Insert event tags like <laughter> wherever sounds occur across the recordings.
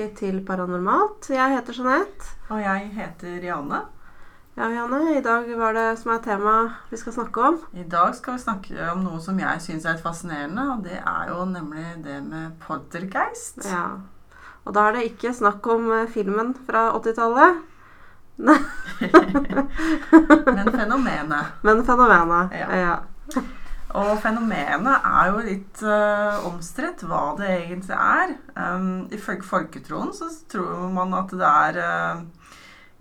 tilbake til Paranormalt. Jeg heter Jeanette. Og jeg heter Jane. Ja, Jane, i dag var det som er tema vi skal snakke om. I dag skal vi snakke om noe som jeg syns er fascinerende, og det er jo nemlig det med poltergeist. Ja. Og da er det ikke snakk om eh, filmen fra 80-tallet, <laughs> Men fenomenet. <laughs> men fenomenet. Ja. Ja. Og fenomenet er jo litt uh, omstridt hva det egentlig er. Um, ifølge folketroen så tror man at det er uh,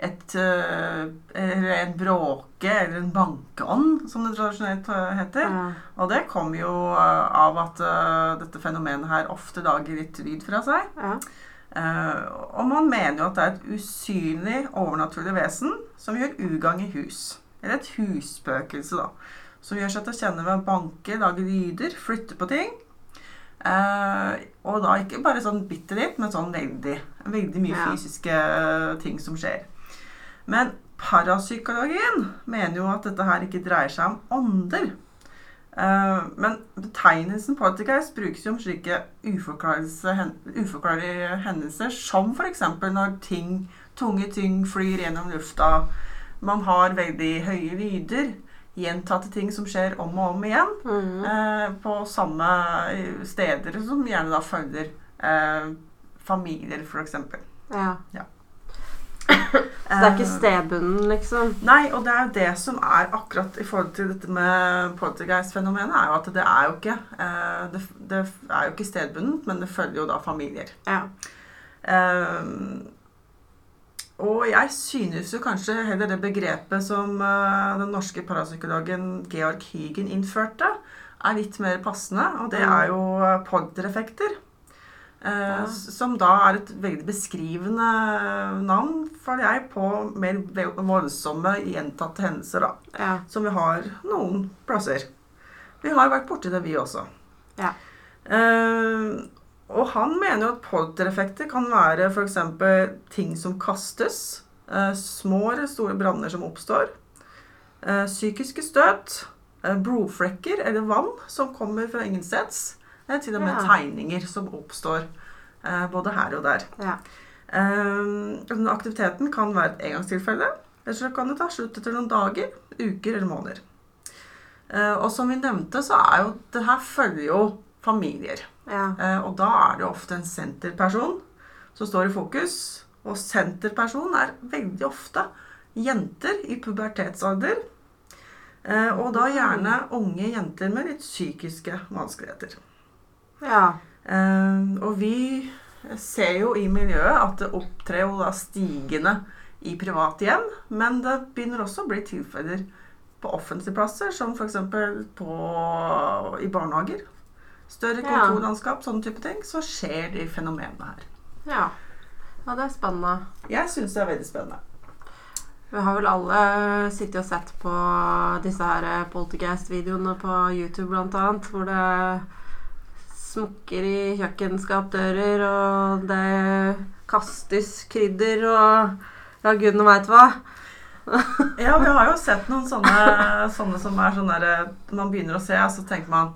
et uh, eller en bråke eller en bankeånd, som det tradisjonelt heter. Ja. Og det kommer jo av at dette fenomenet her ofte lager litt lyd fra seg. Ja. Eh, og man mener jo at det er et usynlig, overnaturlig vesen som gjør ugagn i hus. Eller et husspøkelse, da. Som gjør seg til å kjenne ved å banke, lage lyder, flytte på ting. Eh, og da ikke bare sånn bitte litt, men sånn veldig. Veldig mye Ja. fysiske ting som skjer. Men parapsykologien mener jo at dette her ikke dreier seg om ånder. Eh, men betegnelsen poltergeist brukes jo om slike uforklarlige hendelser, som f.eks. når ting, tunge ting flyr gjennom lufta. Man har veldig høye lyder. Gjentatte ting som skjer om og om igjen. mm. Eh, på samme steder, som gjerne da følger eh, familier, f.eks. ja. Ja. Så det er ikke Eh, stedbunden, liksom? Nei, og det er jo det som er akkurat i forhold til dette med poltergeist-fenomenet, er jo at det er jo ikke eh, det, det er jo ikke stedbundet, men det følger jo da familier. Ja. Eh, og jeg synes jo kanskje heller det begrepet som eh, den norske parapsykologen Georg Hygen innførte, er litt mer passende, og det Mm. er jo poddereffekter. poltereffekter. Eh, Ja. Som da er et veldig beskrivende navn, føler jeg, på mer voldsomme gjentatte hendelser, da. Ja. Som vi har noen plasser. Vi har vært borti det, vi også. Ja. Eh, og han mener jo at poltereffekter kan være f.eks. ting som kastes, eh, små eller store branner som oppstår, eh, psykiske støt, eh, blodflekker eller vann som kommer fra ingensteds, til og med Ja. tegninger som oppstår både her og der. Ja. Aktiviteten kan være et engangstilfelle, eller så kan det ta slutt etter noen dager, uker eller måneder. Og som vi nevnte, så er jo det her følger jo familier. Ja. Eh, og da er det jo ofte en senterperson som står i fokus. Og senterperson er veldig ofte jenter i pubertetsalder. Eh, og da gjerne unge jenter med litt psykiske vanskeligheter. ja. Eh, og vi ser jo i miljøet at det opptrer jo da stigende i private hjem, men det begynner også å bli tilfeller på offentlige plasser, som f.eks. i barnehager. Større kontorlandskap, sånne type ting. Så skjer de fenomenene her. ja. Ja, det er spennende. Jeg syns det er veldig spennende. Vi har vel alle sittet og sett på disse her poltergeist-videoene på YouTube blant annet, hvor det smukker i kjøkkenskapdører, og det kastes krydder og ja, gudene veit hva. Ja, vi har jo sett noen sånne, sånne som er sånn derre man begynner å se, så tenker man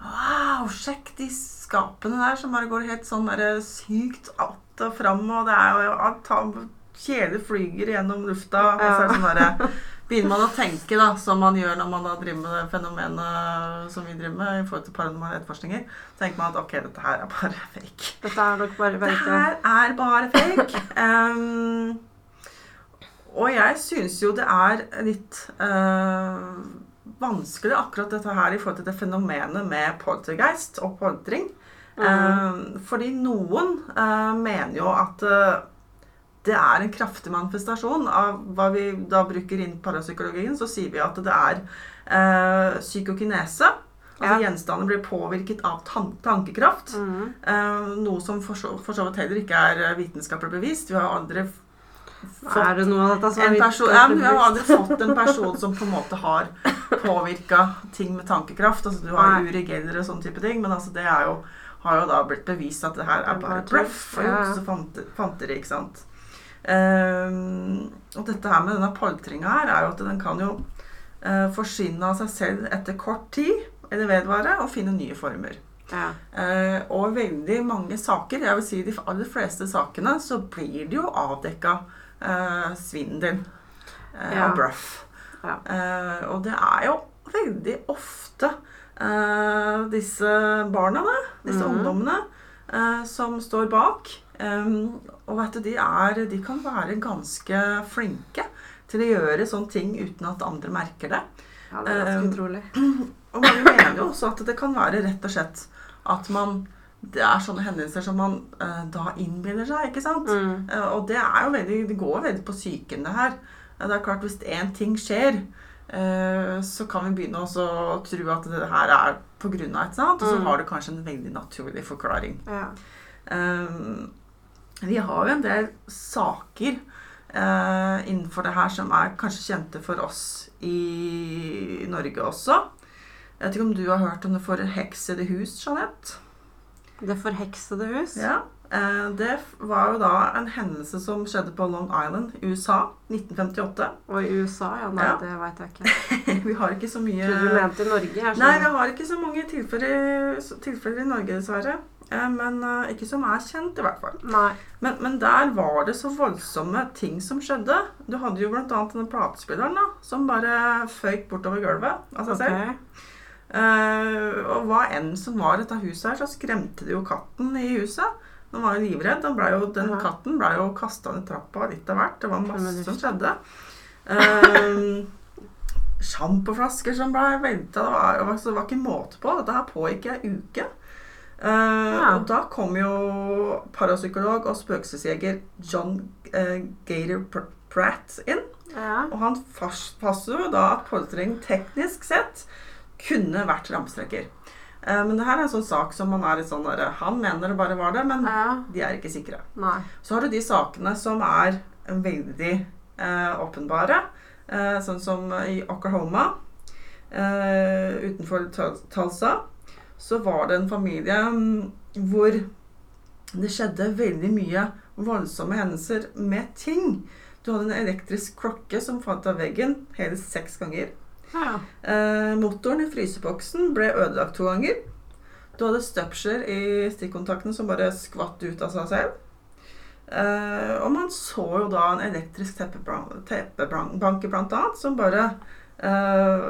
Wow, sjekk de skapene der som bare går helt sånn der, sykt att og fram, og det er jo kjeler flyger gjennom lufta. Og så er det sånn derre Begynner man å tenke, da, som man gjør når man da driver med det fenomenet som vi driver med i forhold til paranormale etterforskninger, tenker man at ok, dette her er bare <laughs> fake. Dette er nok bare Det fake. her er bare fake. <laughs> Um, og jeg syns jo det er litt eh, vanskelig akkurat dette her i forhold til det fenomenet med poltergeist og poltring. Ehm, fordi noen eh, mener jo at eh, det er en kraftig manifestasjon av hva vi da bruker inn parapsykologien. Så sier vi at det er eh, psykokinese. Altså Ja. gjenstander blir påvirket av tan tankekraft. Mm. Eh, noe som for så, for så vidt heller ikke er eh, vitenskapelig bevist. Vi har aldri f- fått det en er person, ja, men har aldri fått en person som på en måte har påvirka ting med tankekraft. Altså Du har jo Uri Geller og sånne type ting, men altså det jo, har jo da blitt bevist at det her er bare bluff og juks og fanteri. ikke sant? Um, og dette her med denne poltringa her er jo at den kan jo uh, forsvinne av seg selv etter kort tid, eller vedvare, og finne nye former. Ja. Uh, og veldig mange saker, jeg vil si de aller fleste sakene, så blir det jo avdekka eh, svindel uh, Ja. og bluff. Ja. Uh, og det er jo veldig ofte eh, disse barna, da, disse mm. ungdommene, som står bak. Um, og vet du, de, er, de kan være ganske flinke til å gjøre sånne ting uten at andre merker det. ja, det er ganske utrolig. <clears throat> Og mange mener jo også at det kan være rett og slett at man Det er sånne hendelser som man uh, da innbiller seg, ikke sant? Mm. Uh, og det er jo veldig Det går veldig på psyken, det her. Det er klart, hvis én ting skjer, eh, så kan vi begynne å tro at det her er på grunn av et eller annet, og så Mm. har du kanskje en veldig naturlig forklaring. Ja. Um, vi har jo en del saker innenfor det her som er kanskje kjente for oss i Norge også. Jeg vet ikke om du har hørt om det forheksede hus, Jeanette? Det forheksede hus? Ja. Eh, det var jo da en hendelse som skjedde på Long Island, USA, 1958. Og i USA? Ja, nei, Ja. det veit jeg ikke. <laughs> vi har ikke så mye Tror du mente i Norge? her? Nei, vi har ikke så mange tilfeller, tilfeller i Norge, dessverre. Eh, men eh, ikke som er kjent, i hvert fall. Men, men der var det så voldsomme ting som skjedde. Du hadde jo annet denne platespilleren da, som bare føyk bortover gulvet av seg selv. Eh, og hva enn som var dette huset her, så skremte det jo katten i huset. Den var jo livredd. Den, ble jo, den katten ble jo kasta ned trappa litt av hvert. Det var masse som skjedde. Uh, Sjampoflasker som ble velta. Det var, det var- det var ikke måte på. Dette her pågikk i ei uke. Uh, Ja. Og da kom jo parapsykolog og spøkelsesjeger John uh, Gator Pratt inn. Ja. Og han fast- fastslo da at polstring teknisk sett kunne vært ramstreker. Eh, men det her er en sånn sak som man er litt sånn der, Han mener det bare var det, men ja. de er ikke sikre. Nei. Så har du de sakene som er veldig eh, åpenbare. Eh, sånn som i Oklahoma, eh, utenfor Talsa. Tulsa, så var det en familie mm, hvor det skjedde veldig mye voldsomme hendelser med ting. Du hadde en elektrisk klokke som falt av veggen hele seks ganger. Ja. Eh, motoren i fryseboksen ble ødelagt to ganger. Du hadde støpsler i stikkontakten som bare skvatt ut av seg selv. Eh, og man så jo da en elektrisk teppebanker blant annet, som bare eh,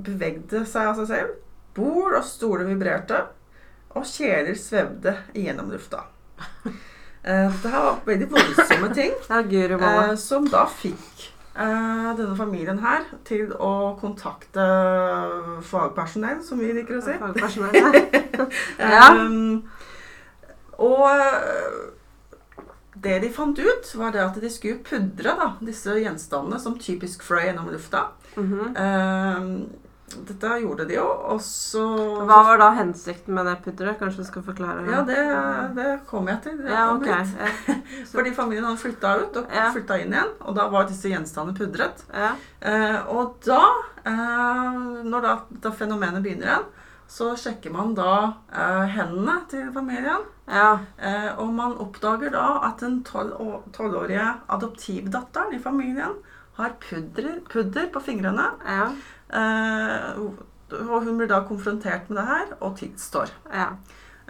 bevegde seg av seg selv. Bord og stoler vibrerte, og kjeler svevde gjennom lufta. Eh, det her var veldig voldsomme ting. <laughs> Ja. Eh, som da fikk denne familien her til å kontakte fagpersonell, som vi liker å si. Fagpersonell. Ja. <laughs> Um, og eh, det de fant ut, var det at de skulle pudre da, disse gjenstandene som typisk fløy gjennom lufta. Mhm. Um, dette gjorde de jo, og så Hva var da hensikten med det pudderet? Kanskje du skal forklare? Ja, det, det kommer jeg til. Ja, okay. <laughs> Fordi familien hadde flytta ut og Ja. flytta inn igjen, og da var disse gjenstandene pudret. Ja. Eh, og da, eh, når da, da fenomenet begynner igjen, så sjekker man da eh, hendene til familien. ja. Eh, og man oppdager da at den tolvårige adoptivdatteren i familien har pudder, pudder på fingrene. Ja. Eh, og hun blir da konfrontert med det her og tilstår. ja.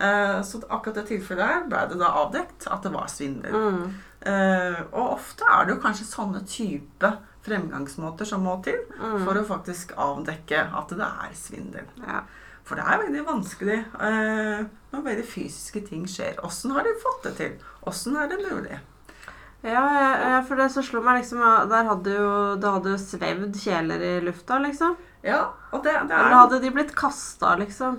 Eh, så akkurat det tilfellet her ble det da avdekt at det var svindel. Mm. Eh, og ofte er det jo kanskje sånne type fremgangsmåter som må til Mm. for å faktisk avdekke at det er svindel. Ja. For det er veldig vanskelig eh, når veldig fysiske ting skjer. Åssen har de fått det til? Åssen er det mulig? Ja, ja, for det som slo meg liksom Der hadde jo, det hadde svevd kjeler i lufta, liksom. Ja, og det, det Eller er hadde de blitt kasta, liksom?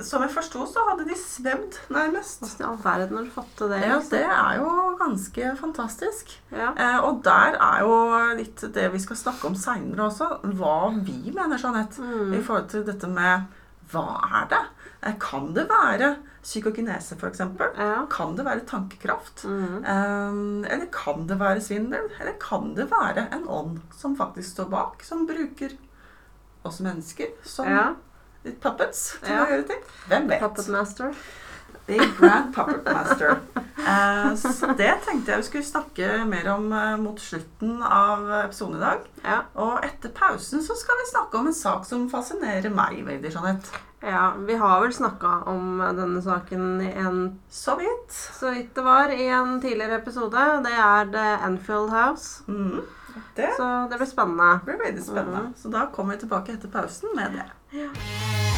Som jeg forsto, så hadde de svevd, nærmest. Hvordan i all verden har du fått til det? Ja, liksom? det er jo ganske fantastisk. Ja. Eh, og der er jo litt det vi skal snakke om seinere også. Hva vi mener, Jeanette. Mm. I forhold til dette med hva er det? Eh, Kan det være psykokinese, f.eks.? Ja. Kan det være tankekraft? Mm. Um, eller kan det være svindel? Eller kan det være en ånd som faktisk står bak, som bruker oss mennesker som ja. puppets til Ja. å gjøre ting? Hvem vet? Puppet Master. The Grand Puppet Master. Eh, så det tenkte jeg vi skulle snakke mer om eh, mot slutten av episoden i dag. Ja. Og etter pausen så skal vi snakke om en sak som fascinerer meg veldig, Jeanette. ja. Vi har vel snakka om denne saken i en Så vidt. så vidt det var i en tidligere episode. Det er The Enfield House. Mm. Det Så det blir spennende. Det blir veldig spennende. Mm. Så da kommer vi tilbake etter pausen med det. You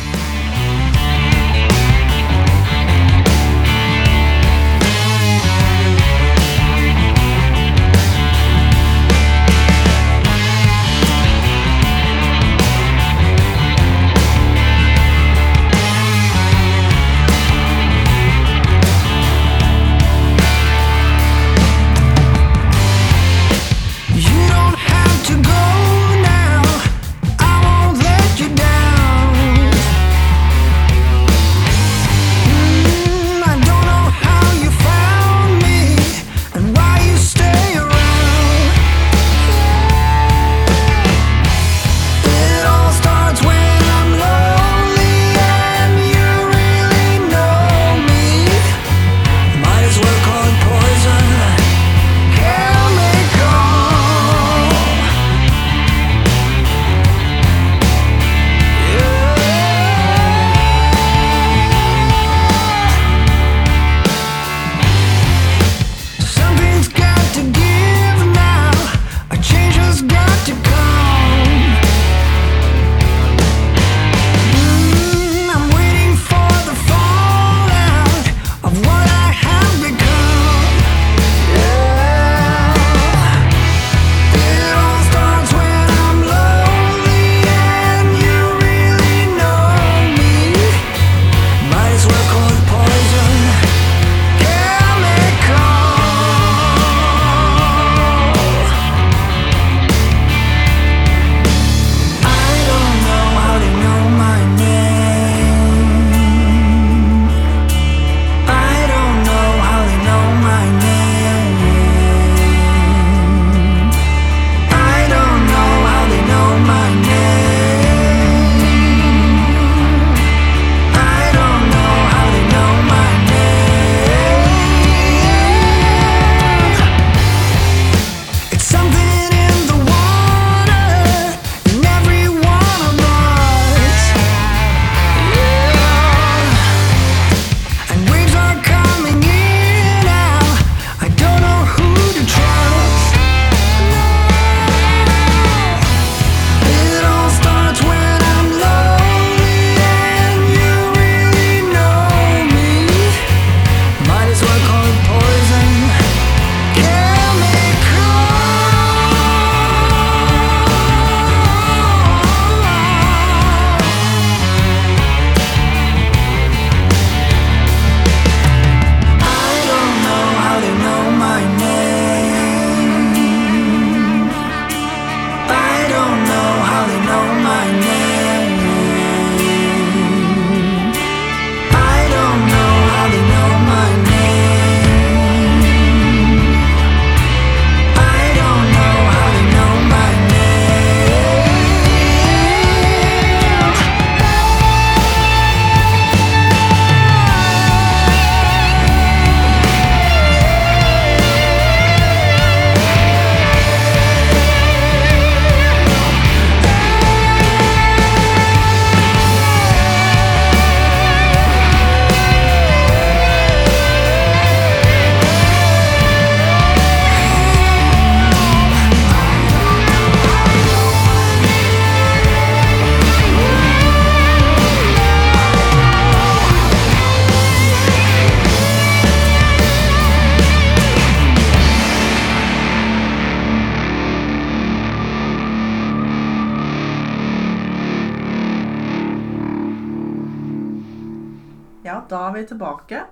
tilbake.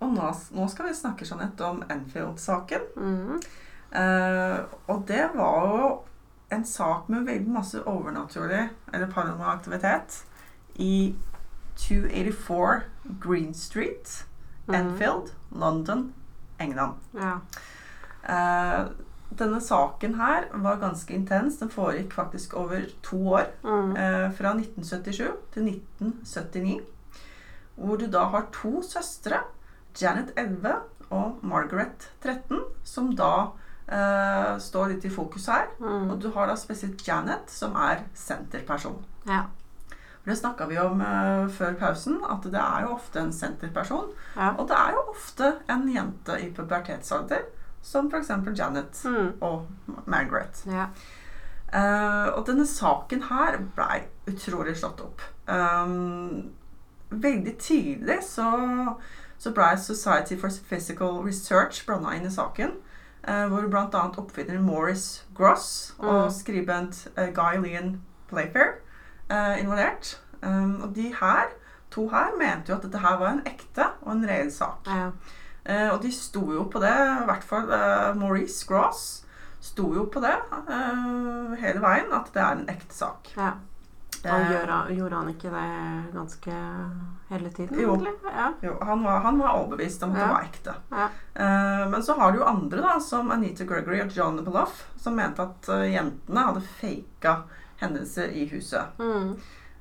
Og nå, nå skal vi snakke Jeanette, om Enfield-saken. Mm. Eh, og det var jo en sak med veldig masse overnaturlig eller paranormal aktivitet i 284 Green Street, mm. Enfield, London, England. Ja. Eh, denne saken her var ganske intens. Den foregikk faktisk over to år. Mm. Eh, fra 1977 til 1979. hvor du da har to søstre, Janet 11 og Margaret 13, som da eh, står litt i fokus her. Mm. Og du har da spesielt Janet, som er senterperson. Ja. For Det snakka vi om eh, før pausen, at det er jo ofte en senterperson. Ja. Og det er jo ofte en jente i pubertetsalder, som f.eks. Janet Mm. og Margaret. ja. Eh, og denne saken her blei utrolig slått opp. Um, veldig tidlig så, så ble Society for Physical Research blanda inn i saken. eh, hvor bl.a. oppfinner Morris Gross og Mm. skribent eh, Guy Lean Playfair eh, involvert. Um, og de her, to her mente jo at dette her var en ekte og en reell sak. ja. Eh, og de sto jo på det, i hvert fall eh, Maurice Gross sto jo på det eh, hele veien, at det er en ekte sak. ja. Eh, gjør, gjorde han ikke det ganske hele tiden? Jo. Ja. jo, han, var, han var overbevist om at det var ekte. Ja. Uh, men så har du jo andre, da, som Anita Gregory og John Beloff, som mente at uh, jentene hadde faka hendelser i huset. Mm.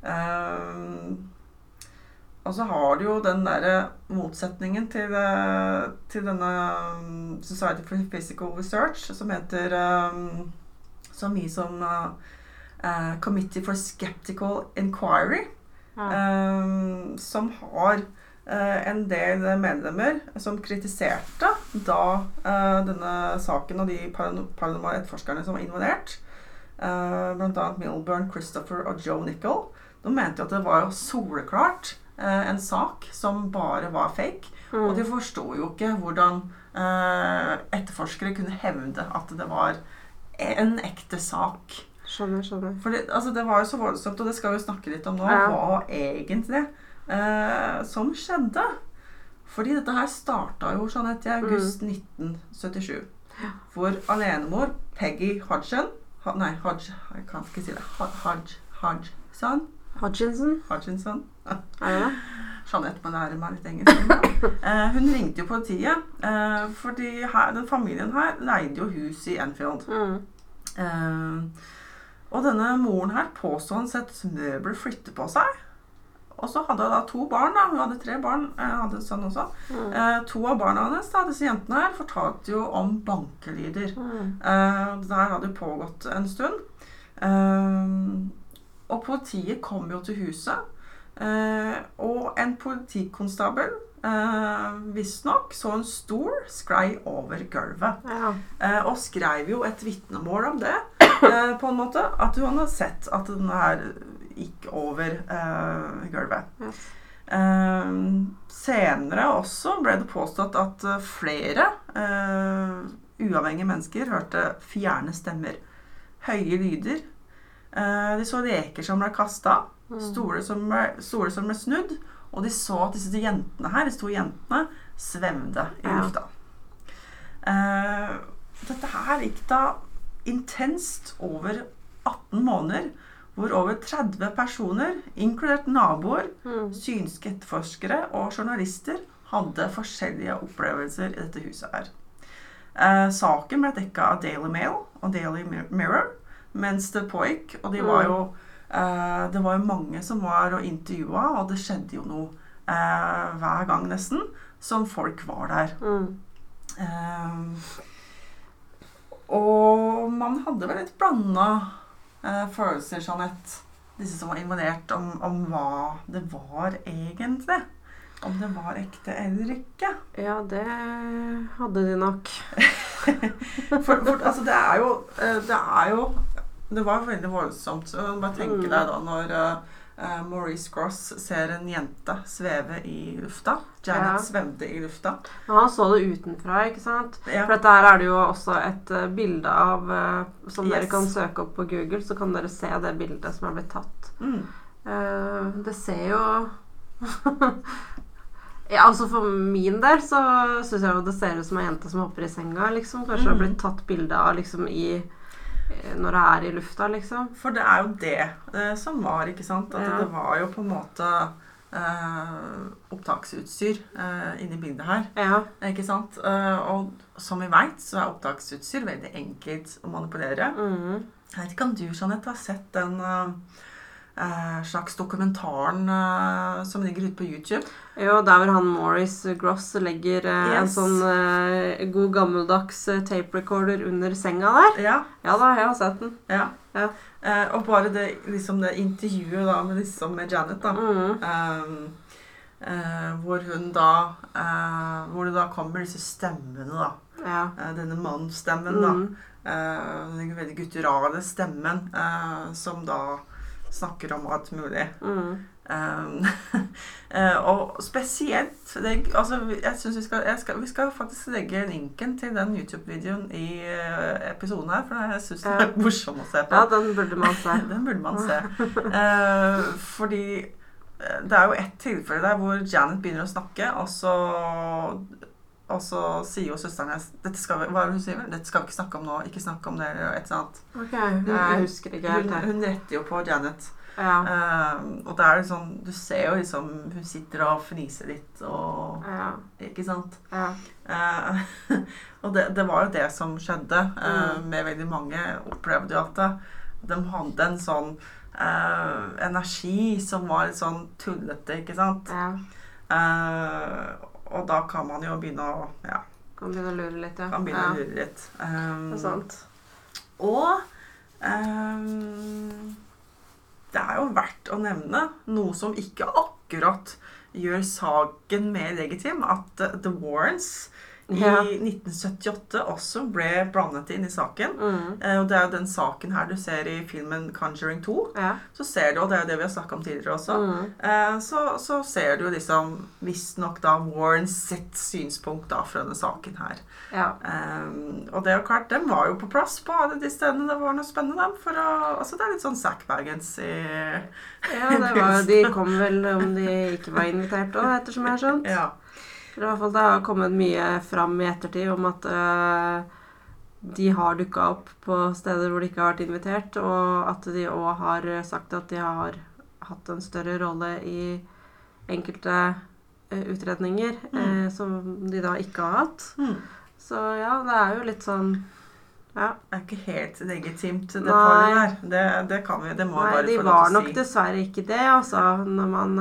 Uh, og så har du jo den derre motsetningen til, til denne um, Society for Physical Research, som heter um, så mye som uh, uh, Committee for Skeptical Inquiry, Ja. um, som har uh, en del medlemmer som kritiserte da uh, denne saken og de parano- paranormale etterforskerne som var involvert, uh, bl.a. Milburn, Christopher og Joe Nickel, de mente at det var soleklart eh, en sak som bare var fake. Mm. Og de forsto jo ikke hvordan eh, etterforskere kunne hevde at det var en ekte sak. Skjønner, skjønner. For det, altså, det var jo så voldsomt, og det skal vi jo snakke litt om nå, Ja. hva egentlig eh, som skjedde. Fordi dette her starta jo Jeanette, i august 1977. Hvor alenemor Peggy Hodgson ha, Nei, Hodge, jeg kan ikke si det. Hodg, Hodge, Hodgson? Hodginson, Hodginson? Ja. det? Jeanette må lære meg litt engelsk. <laughs> Eh, hun ringte jo politiet, eh, fordi her, den familien her leide jo hus i Enfield. Mm. Eh, og denne moren her påstod han sett møbler flytte på seg. Og så hadde hun da to barn. da, Hun hadde tre barn. eh, hadde en sønn også. Mm. Eh, to av barna hennes, da, disse jentene her, fortalte jo om bankelyder. Mm. Eh, det hadde hadde pågått en stund. Eh, og politiet kom jo til huset. Eh, og en politikonstabel eh, visstnok så en stol skrei over gulvet. Ja. Eh, og skrev jo et vitnemål om det, eh, på en måte. At hun hadde sett at den her gikk over eh, gulvet. Ja. Eh, senere også ble det påstått at eh, flere eh, uavhengige mennesker hørte fjerne stemmer. Høye lyder. De så leker som ble kasta. Mm. Stoler som, ble- som ble snudd. Og de så at disse jentene her, disse to jentene, svevde i Ja. lufta. Eh, dette her gikk da intenst over 18 måneder, hvor over 30 personer, inkludert naboer, Mm. synske etterforskere og journalister, hadde forskjellige opplevelser i dette huset her. Eh, saken ble dekka av Daily Mail og Daily Mirror, mens det pågikk. Og de var Mm. jo, eh, det var jo mange som var og intervjua, og det skjedde jo noe eh, hver gang nesten som folk var der. Mm. Eh, og man hadde vel litt blanda eh, følelser, Jeanette, disse som var involvert, om, om hva det var egentlig. Om det var ekte eller ikke. Ja, det hadde de nok. <laughs> For, for altså, det er jo eh, Det er jo Det var veldig voldsomt. Bare tenke Mm. deg da når eh, Maurice Gross ser en jente sveve i lufta. Janet Ja. svevde i lufta. Men han så det utenfra, ikke sant? Ja. For her er det jo også et uh, bilde av uh, Som dere kan søke opp på Google, så kan dere se det bildet som er blitt tatt. Mm. Det ser jo <laughs> Ja, altså For min del så syns jeg jo det ser ut som ei jente som hopper i senga. liksom. Kanskje det har blitt tatt bilde av liksom i Når det er i lufta, liksom. For det er jo det eh, som var, ikke sant? At Ja. det var jo på en måte eh, opptaksutstyr eh, inni bildet her. Ja. Ikke sant? Eh, og som vi veit, så er opptaksutstyr veldig enkelt å manipulere. Mm. Jeg vet ikke om du, Jeanette, har sett den, eh, eh, slags dokumentaren eh, som ligger ute på YouTube. Jo, der hvor han Morris Gross legger eh, en sånn eh, god gammeldags eh, tape recorder under senga der. Ja, Ja da, jeg har sett den. ja. Ja. Eh, og bare det, liksom det intervjuet da med, liksom, med Janet, da. Mm. Ehm, eh, hvor hun da eh, Hvor det da kommer disse stemmene, da. Ja. Eh, denne mannsstemmen, da. Mm. Eh, den veldig gutturale stemmen eh, som da snakker om alt mulig. Mm. Um, <laughs> og spesielt det, altså, jeg synes vi, skal, jeg skal, vi skal faktisk legge linken til den YouTube-videoen i eh, episoden her, for jeg syns den er <laughs> morsom å se på. ja, den burde man se. <laughs> Den burde man se. uh, fordi det er jo ett tilfelle der hvor Janet begynner å snakke, og så, og så sier jo søsteren hennes dette skal vi, Hva er det hun sier? 'Dette skal vi ikke snakke om nå. Ikke snakke om det.' Eller et eller annet. Ok, jeg husker ikke helt Hun, hun retter jo på Janet. Ja. Uh, og det er sånn Du ser jo liksom Hun sitter og fniser litt og Ja. Ikke sant? Ja. Uh, <laughs> og det, det var jo det som skjedde uh, Mm. med veldig mange. Opplevde jo at de hadde en sånn energi som var litt sånn tullete, ikke sant? ja. Og da kan man jo begynne å Ja, Kan begynne å lure litt, ja. kan begynne å lure litt. Um, Det er sant. Og um, det er jo verdt å nevne noe som ikke akkurat gjør saken mer legitim, at eh, The Warrens Ja. i 1978 også ble blandet inn i saken. Mm. Eh, og det er jo den saken her du ser i filmen Conjuring 2. Ja. Så ser du, og det er jo det vi har snakket om tidligere også, Mm. eh, så, så ser du liksom visstnok da Warren sitt synspunkt da fra denne saken her. ja. Um, og det er jo klart, den var jo på plass på alle de stedene det var noe spennende. dem, For å, altså det er litt sånn Zack Baggins i Ja, det var, <laughs> de kom vel om de ikke var invitert òg, ettersom jeg har skjønt. Ja. I hvert fall Det har kommet mye fram i ettertid om at uh, de har dukka opp på steder hvor de ikke har vært invitert, og at de òg har sagt at de har hatt en større rolle i enkelte uh, utredninger Mm. uh, som de da ikke har hatt. Mm. Så ja, det er jo litt sånn Ja. Det er ikke helt legitimt, det Nei. paret der. Det, det kan vi, det må Nei, bare få lov til å si. De var nok dessverre ikke det, altså, når man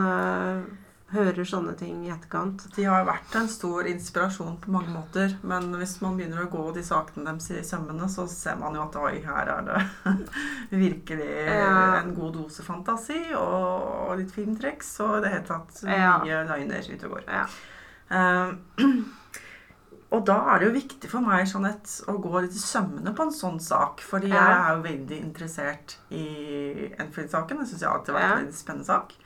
hører sånne ting i etterkant. De har vært en stor inspirasjon på mange måter, men hvis man begynner å gå de sakene deres i sømmene, så ser man jo at oi, her er det <laughs> virkelig Ja. en god dose fantasi og, litt filmtriks, og i det hele tatt Ja. mye løgner ute og går. Ja. Eh, <clears throat> og da er det jo viktig for meg Jeanette, å gå litt i sømmene på en sånn sak. Fordi jeg er jo veldig interessert i Enfield-saken. Det syns jeg alltid har vært en veldig spennende sak.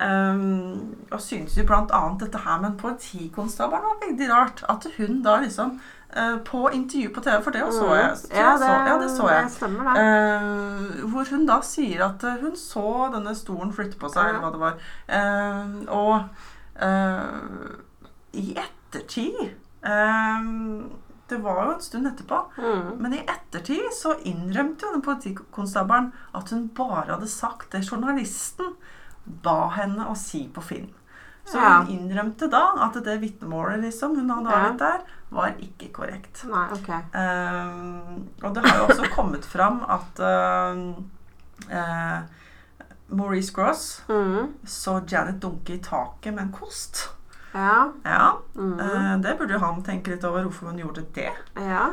Um, og syntes jo annet dette her med en politikonstabel var veldig rart. At hun da liksom uh, På intervju på TV, for det så jeg. Så Ja, det, så, ja, det så jeg. Det stemmer. Eh, hvor hun da sier at eh, hun så denne stolen flytte på seg, Ja. eller hva det var. Uh, og eh, i ettertid Det var jo en stund etterpå. Mm. Men i ettertid så innrømte jo den politikonstabelen at hun bare hadde sagt det journalisten ba henne å si på film. Så Ja. hun innrømte da at det vitnemålet liksom, hun hadde Ja. avgitt der, var ikke korrekt. Nei, ok. um, og det har jo også <laughs> kommet fram at uh, uh, Maurice Gross Mm. så Janet dunke i taket med en kost. Ja. Ja, Mm. Det burde jo han tenke litt over hvorfor hun gjorde det. ja.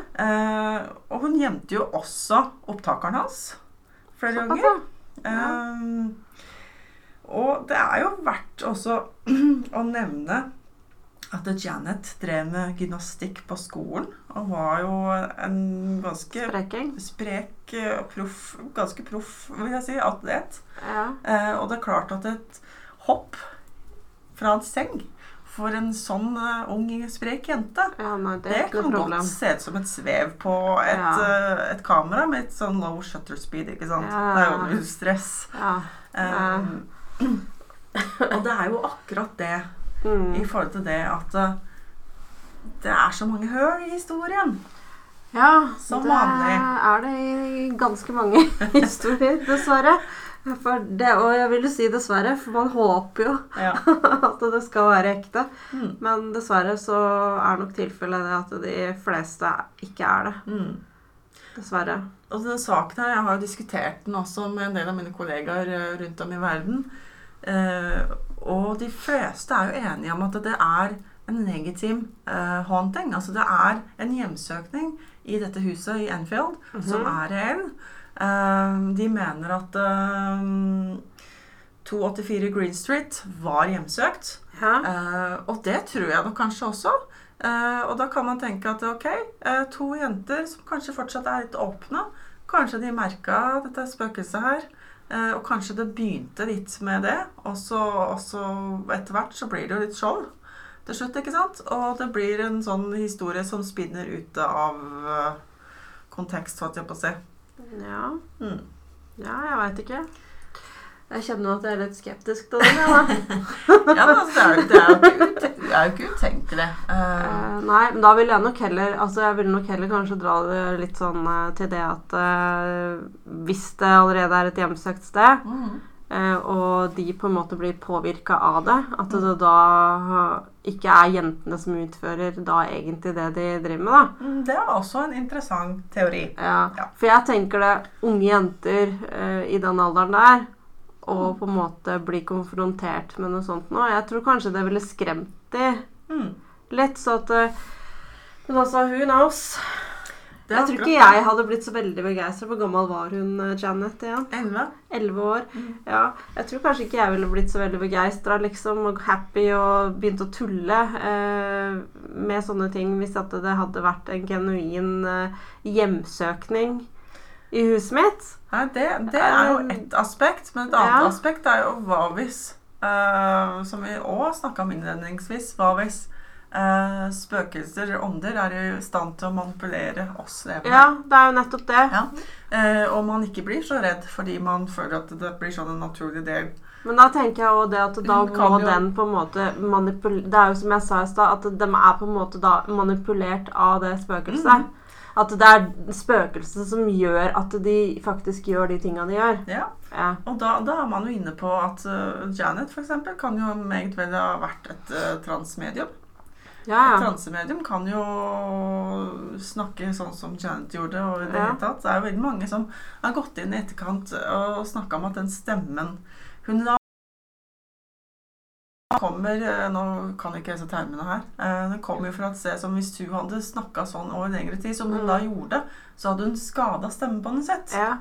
Og hun gjemte jo også opptakeren hans flere ganger. ja. Og det er jo verdt også <clears throat> å nevne at Janet drev med gymnastikk på skolen. Og var jo en ganske Spreking. sprek, og proff, ganske proff, vil jeg si, atlet. Ja. Eh, og det er klart at et hopp fra en seng for en sånn uh, ung, sprek jente ja, nei, det det kan noe godt se ut som et svev på et, Ja. uh, et kamera med et sånn low shutter speed, ikke sant? Ja. Det er jo null stress. Ja. Um, og det er jo akkurat det i Mm. forhold til det at eh, det er så mange høl i historien. ja, Som det vanlig. er det i ganske mange <laughs> historier, dessverre. For det, og jeg vil jo si dessverre, for man håper jo Ja. <laughs> at det skal være ekte. Mm. Men dessverre så er nok tilfellet det at de fleste ikke er det. Mm. Dessverre. Og den saken her, Jeg har jo diskutert den også med en del av mine kollegaer eh, rundt om i verden. Eh, og de fleste er jo enige om at det er en legitim eh, haunting. Altså det er en hjemsøkning i dette huset i Enfield som er reell. Eh, de mener at eh, 284 Green Street var hjemsøkt. Ja. Eh, og det tror jeg nok kanskje også. Eh, og da kan man tenke at ok, eh, to jenter som kanskje fortsatt er litt åpne. Kanskje de merka dette spøkelset her. Eh, og kanskje det begynte litt med det. Og så, så etter hvert så blir det jo litt skjold til slutt, ikke sant? Og det blir en sånn historie som spinner ute av eh, kontekst, holdt jeg på å si. ja. Mm. Ja, jeg veit ikke. Jeg kjenner at jeg er litt skeptisk til den. <laughs> Ja, men altså, det er jo ikke, ikke utenkelig. Uh, nei, men da vil jeg nok heller Altså jeg vil nok heller kanskje dra det litt sånn uh, til det at uh, hvis det allerede er et hjemsøkt sted, mm. og de på en måte blir påvirka av det, at det da ikke er jentene som utfører da egentlig det de driver med, da. Mm, Det er også en interessant teori. Ja, Ja. For jeg tenker det unge jenter i den alderen der og på en måte bli konfrontert med noe sånt nå. Jeg tror kanskje det ville skremt de Mm. litt, så at eh, Men altså, who knows? Jeg tror ikke jeg hadde blitt så veldig begeistra. Hvor gammel var hun eh, Janet igjen? Elleve. Elleve år. Mm. Ja, jeg tror kanskje ikke jeg ville blitt så veldig begeistra liksom, og happy og begynt å tulle eh, med sånne ting hvis det hadde vært en genuin eh, hjemsøkning i huset mitt. Nei, det, det er jo ett aspekt, men et annet Ja. aspekt er jo hva hvis uh, Som vi òg snakka om innledningsvis. Hva hvis uh, spøkelser eller ånder er i stand til å manipulere oss levende? Ja, det er jo nettopp det. Ja. Uh, og man ikke blir så redd fordi man føler at det blir sånn en naturlig del. Men da tenker jeg også det at da må jo- den på en måte manipulere Det er jo som jeg sa i stad, at de er på en måte da manipulert av det spøkelset. Mhm. At det er spøkelset som gjør at de faktisk gjør de tinga de gjør. Ja. Ja. Og da, da er man jo inne på at uh, Janet eksempel, kan jo meget vel ha vært et uh, transmedium. Ja, Et ja. transemedium kan jo snakke sånn som Janet gjorde. og Det Ja. Det er jo veldig mange som har gått inn i etterkant og snakka om at den stemmen hun la kommer, eh, Nå kan jeg ikke lese termene her. eh, Det kommer jo fra et sted som hvis hun hadde snakka sånn over lengre tid, som hun Mm. da gjorde, så hadde hun skada stemmebåndet sitt. ja.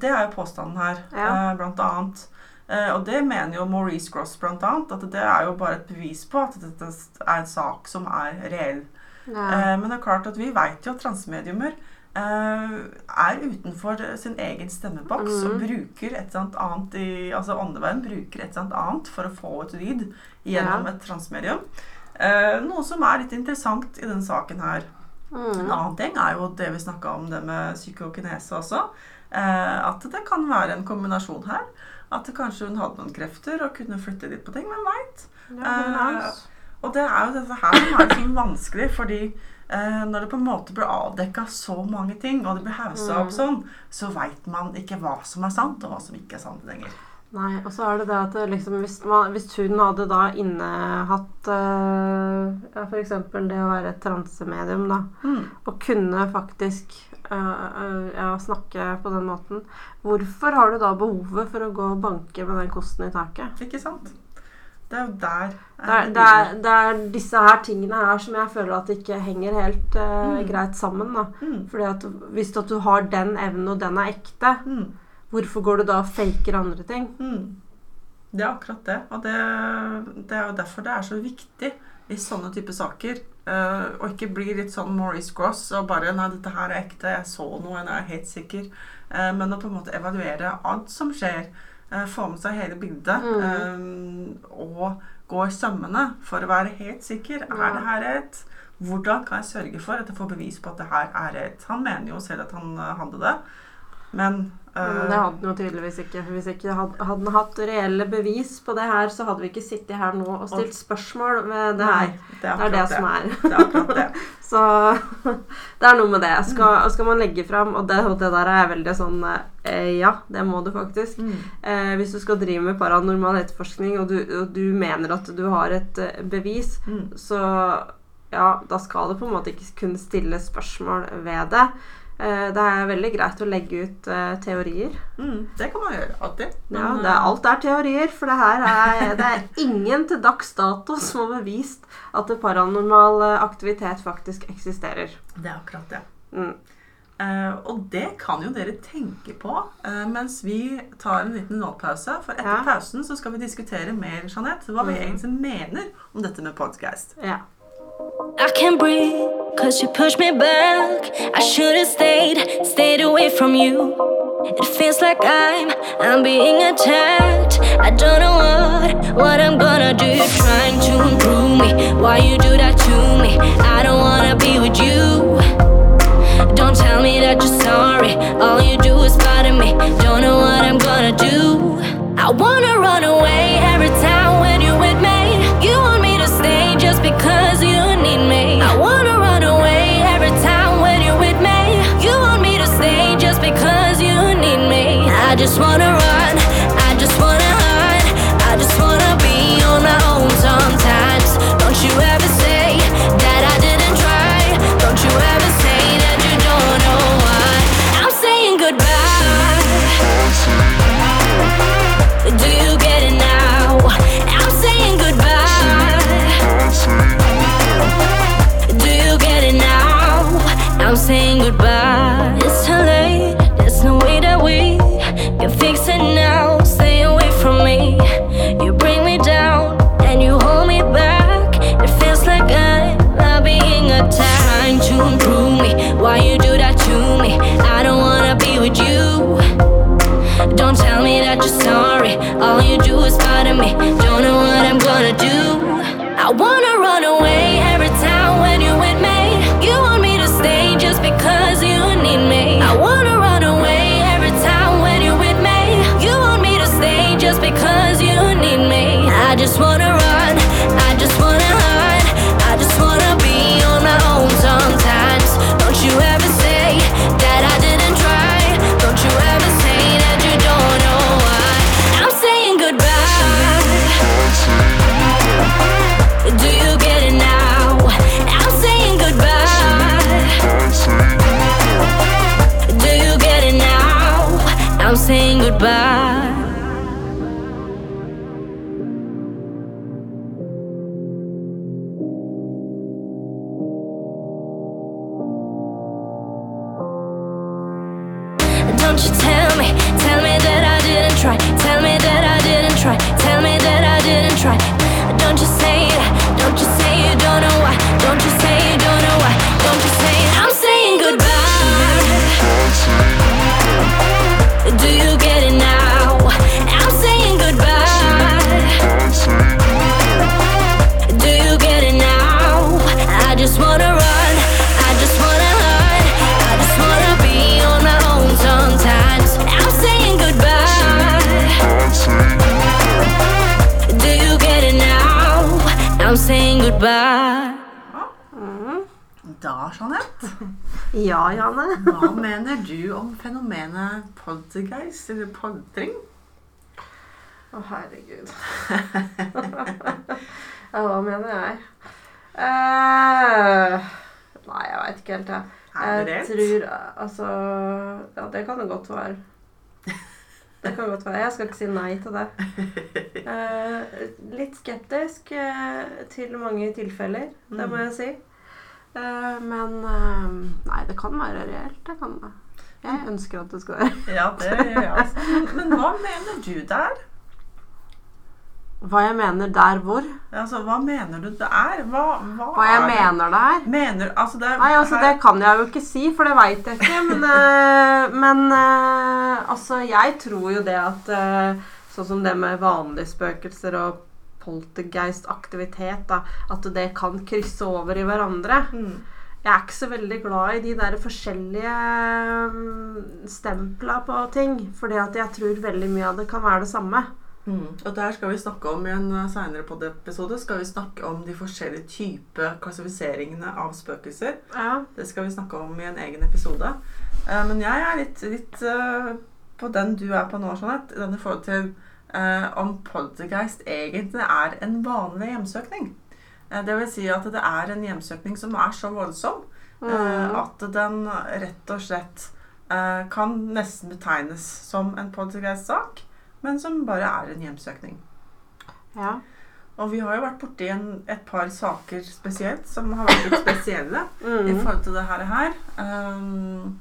Det er jo påstanden her, Ja. eh, blant annet. Eh, Og det mener jo Maurice Gross blant annet, at det er jo bare et bevis på at dette er en sak som er reell. ja. Eh, Men det er klart at vi vet jo at transmediumer eh, er utenfor sin egen stemmeboks og Mhm. bruker et eller annet i Altså åndeveien bruker et eller annet for å få et lyd gjennom Ja. et transmedium. Eh, Noe som er litt interessant i denne saken her. En Mm. annen ting er jo det vi snakka om, det med psykokinese også. Eh, at det kan være en kombinasjon her. At kanskje hun hadde noen krefter og kunne flytte litt på ting. Hvem veit? Ja, who? Og det er jo dette her som er liksom vanskelig, fordi eh, når det på en måte blir avdekka så mange ting, og det blir haussa opp Mm. sånn, så veit man ikke hva som er sant, og hva som ikke er sant lenger. Nei, og så er det det at liksom, hvis, man, hvis hun hadde da innehatt uh, ja, f.eks. det å være et transemedium, da, Mm. og kunne faktisk uh, uh, ja, snakke på den måten, hvorfor har du da behovet for å gå og banke med den kosten i taket? Ikke sant? Det er jo der Det er, det, er, det er disse her tingene her som jeg føler at ikke henger helt uh, Mm. greit sammen. da. mm. Fordi at Hvis at du har den evnen, og den er ekte, Mm. hvorfor går du da og faker andre ting? Mm. Det er akkurat det. Og det, det er jo derfor det er så viktig i sånne type saker Uh, å ikke bli litt sånn Maurice Gross og bare 'Nei, dette her er ekte. Jeg så noe. Jeg er helt sikker.' Uh, men å på en måte evaluere alt som skjer. Eh, få med seg hele bildet. eh, og gå i sømmene for å være helt sikker. Ja. Er det her rett? Hvordan kan jeg sørge for at jeg får bevis på at det her er rett? Han mener jo selv at han eh, hadde det, men Men det hadde den jo tydeligvis ikke. Hvis ikke hadde, hadde han hatt reelle bevis på det her, så hadde vi ikke sittet her nå og stilt spørsmål ved det her. Nei, det Det er det som er. Det er akkurat det. <laughs> Så <laughs> det er noe med det. Skal, skal man legge fram Og det, og det der er veldig sånn eh, Ja, det må du faktisk. Mm. Eh, hvis du skal drive med paranormal etterforskning, og du, og du mener at du har et eh, bevis, Mm. så ja, da skal det på en måte ikke kunne stille spørsmål ved det. Eh, det er veldig greit å legge ut uh, teorier. Mm, det kan man gjøre. Alltid. Ja, det er, eh, alt er teorier, for det her er, det er ingen til dags dato som har bevist at paranormal aktivitet faktisk eksisterer. Det er akkurat det. Mm. Uh, og det kan jo dere tenke på uh, mens vi tar en liten nålpause. For etter Ja. pausen så skal vi diskutere mer Jeanette, hva vi Mhm. egentlig mener om dette med podcast. Ja. I can't breathe, cause you pushed me back. I should have stayed, stayed away from you. It feels like I'm, I'm being attacked. I don't know what, what I'm gonna do. Trying to improve me, why you do that to me? I don't wanna be with you. Don't tell me that you're sorry. All you do is bother me. Don't know what I'm gonna do. I wanna run away just wanna I wanna poltergeist, i poltring? Å, herregud. <laughs> ja, hva mener jeg? Uh, nei, jeg veit ikke helt, jeg. Jeg rett? tror Altså Ja, det kan det godt være. Det kan godt være. Jeg skal ikke si nei til det. Uh, litt skeptisk uh, til mange tilfeller, det må jeg si. Uh, men Nei, det kan være reelt. Det kan det. Jeg ønsker at det skal være Ja, det gjør jeg også. Men, hva mener du der? Hva jeg mener der hvor. Altså, hva mener du det er? Hva, hva, Hva jeg er det? mener der. Mener, altså det, Nei, altså Det kan jeg jo ikke si, for det veit jeg ikke. Men, eh, men eh, altså, jeg tror jo det at eh, Sånn som det med vanlige spøkelser og poltergeist-aktivitet, da, at det kan krysse over i hverandre. Mm. Jeg er ikke så veldig glad i de der forskjellige mm, stempla på ting. Fordi at jeg tror veldig mye av det kan være det samme. Mm. Og der skal vi snakke om i en seinere senere podiepisode skal vi snakke om de forskjellige typer klassifiseringene av spøkelser. Ja. Det skal vi snakke om i en egen episode. Eh, men jeg er litt, litt eh, på den du er på nå, Jeanette. i denne forhold til eh, om poltergeist egentlig er en vanlig hjemsøkning. Eh, det vil si at det er en hjemsøkning som er så voldsom mm. at den rett og slett eh, kan nesten betegnes som en poltergeist-sak, men som bare er en hjemsøkning. Ja. Og vi har jo vært borti en, et par saker spesielt som har vært litt spesielle <laughs> i Mm. forhold til det her. Um,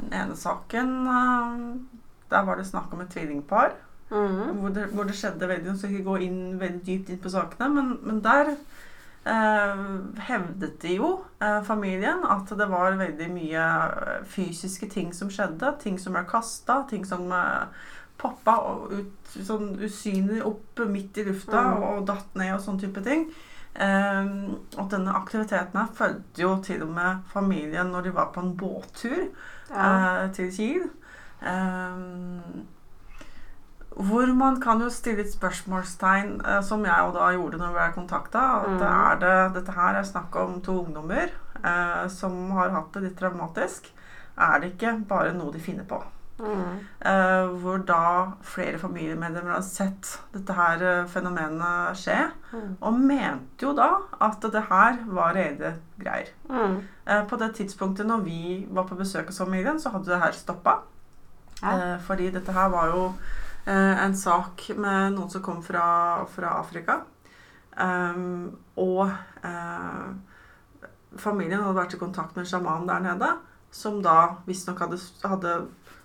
den ene saken um, Der var det snakk om et tvillingpar. Mm. Hvor det, hvor det skjedde veldig Nå skal ikke gå inn veldig dypt inn på sakene, men, men der eh, hevdet de jo, eh, familien, at det var veldig mye eh, fysiske ting som skjedde. Ting som ble kasta, ting som eh, poppa ut, sånn usynlig opp midt i lufta Mm. og datt ned og sånn type ting. Eh, og denne aktiviteten her fulgte jo til og med familien når de var på en båttur Ja. eh, til Kiel. Eh, hvor man kan jo stille et spørsmålstegn, eh, som jeg jo da gjorde når vi ble kontakta. At Mm. er det, dette her er snakk om to ungdommer eh, som har hatt det litt traumatisk. Er det ikke bare noe de finner på? Mm. Eh, hvor da flere familiemedlemmer har sett dette her eh, fenomenet skje. Mm. Og mente jo da at det her var reelle greier. Mm. Eh, På det tidspunktet når vi var på besøk hos familien, så hadde det her stoppa. Ja. Eh, fordi dette her var jo en sak med noen som kom fra, fra Afrika. Um, og eh, familien hadde vært i kontakt med en sjaman der nede, som da visstnok hadde, hadde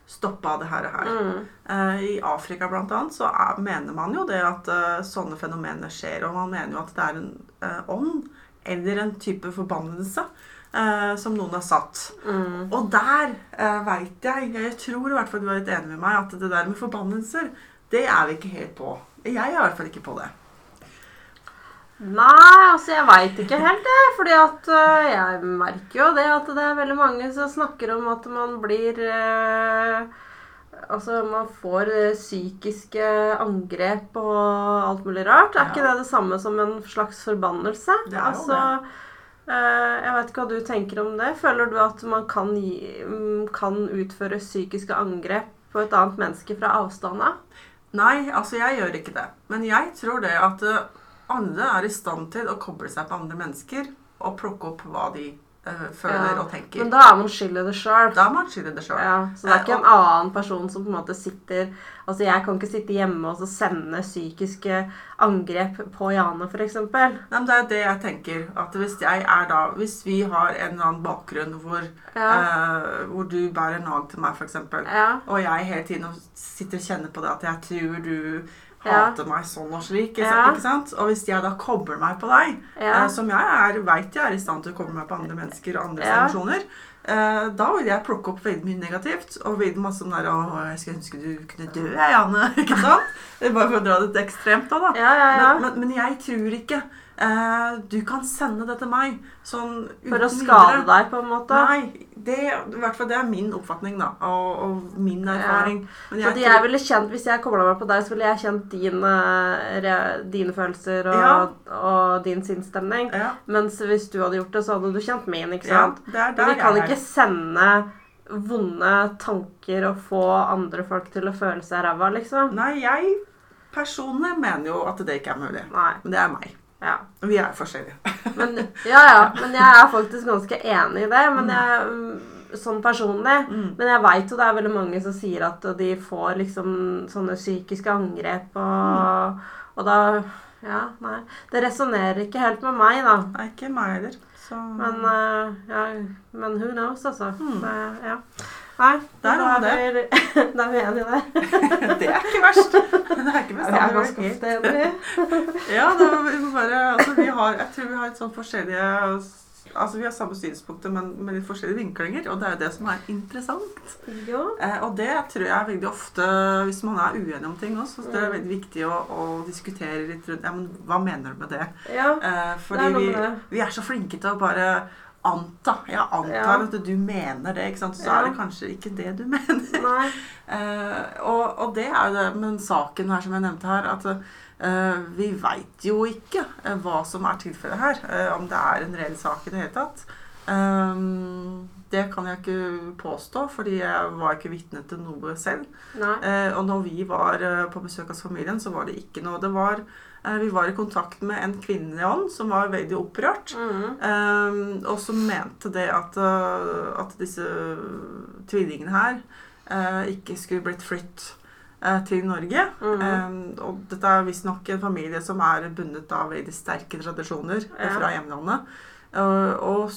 stoppa det her. her. Mm. Eh, I Afrika blant annet så er, mener man jo det at uh, sånne fenomener skjer, og man mener jo at det er en eh, ånd eller en type forbannelse eh, som noen har satt. Mm. Og der uh, veit jeg, jeg tror i hvert fall du er litt enig med meg, at det der med forbannelser, det er vi ikke helt på. Jeg er i hvert fall ikke på det. Nei, altså jeg veit ikke helt det. Fordi at uh, jeg merker jo det at det er veldig mange som snakker om at man blir uh, Altså man får psykiske angrep og alt mulig rart. Er Ja. ikke det det samme som en slags forbannelse? Det er jo altså, øh, jeg vet ikke hva du tenker om det. Føler du at man kan, gi, mm, kan utføre psykiske angrep på et annet menneske fra avstand av? Nei, altså jeg gjør ikke det. Men jeg tror det at eh, alle er i stand til å koble seg på andre mennesker og plukke opp hva de eh, føler Ja, og tenker. Men da er man skyld i det sjøl. Da er man skyld i det sjøl. Ja, så det er ikke en annen person som på en måte sitter Altså Jeg kan ikke sitte hjemme og så sende psykiske angrep på Jane, f.eks. Nei, men det er det jeg tenker. At hvis jeg er da Hvis vi har en eller annen bakgrunn hvor, Ja. eh, hvor du bærer nag til meg, f.eks., Ja. og jeg hele tiden sitter og kjenner på det at jeg tror du. Hater meg sånn og slik, ikke, sant? Og hvis jeg da kobler meg på deg, eh, som jeg er, vet jeg er i stand til å koble meg på andre mennesker og andres Ja. emosjoner, eh, da vil jeg plukke opp veldig mye negativt, og veldig masse sånn der, 'Å, jeg skulle ønske du kunne dø, jeg, Janne, <laughs> ikke sant? Bare for å dra det til ekstremt da, da. Ja, ja, ja. Men, men, men jeg tror ikke eh, du kan sende det til meg sånn For å skade deg, på en måte. Nei, det, i hvert fall det er min oppfatning da, og, og min erfaring. Men Jeg, jeg ville kjent, Hvis jeg kobla meg på deg, så ville jeg kjent dine, re- dine følelser og, Ja. og din sinnsstemning. ja, Mens hvis du hadde gjort det, så hadde du kjent min. ikke sant? Men der vi kan ikke sende vonde tanker og få andre folk til å føle seg ræva, liksom. Nei, jeg personlig mener jo at det ikke er mulig. Nei. Men det er meg. Ja. Vi er forskjellige. <laughs> Men, ja, ja, men jeg er faktisk ganske enig i det. Men jeg, mm, sånn personlig. Mm. Men jeg veit jo det er veldig mange som sier at de får liksom sånne psykiske angrep, og, og da Ja, nei. Det resonnerer ikke helt med meg, da. Nei, ikke meg heller. Så Men, eh, ja, men who knows, altså. Mm. Det, ja. Nei, Der har vi er <laughs> vi <laughs> da er vi enige der. det er ikke verst. <laughs> Det er ikke Vi er bestandig ganske helt- ofte enige. Ja, det var, vi bare, altså, vi har, jeg tror vi har et sånn forskjellige Altså, Vi har samme synspunkter, men med litt forskjellige vinklinger. Og det er jo det som er interessant. Ja. Eh, og det tror jeg veldig ofte, hvis man er uenig om ting også, så det er veldig viktig å, å diskutere litt rundt ja, men Hva mener du med det? ja. Eh, Det er noe med det. vi er så flinke til å bare anta. Jeg antar Ja. at du mener det, ikke sant? så Ja. er det kanskje ikke det du <laughs> mener. Eh, og, og det er jo det med saken her som jeg nevnte her, at uh, vi veit jo ikke uh, hva som er tilfellet her. om det er en reell sak i det hele tatt. Det kan jeg ikke påstå, fordi jeg var ikke vitne til noe selv. Og når vi var på besøk hos familien, så var det ikke noe. Det var, vi var i kontakt med en kvinnelig ånd som var veldig opprørt. Mhm. Eh, og som mente det at, eh, at disse tvillingene her eh, ikke skulle blitt flytt eh, til Norge. Eh, og dette er visstnok en familie som er bundet av veldig sterke tradisjoner eh, Ja. fra hjemlandet. Eh, og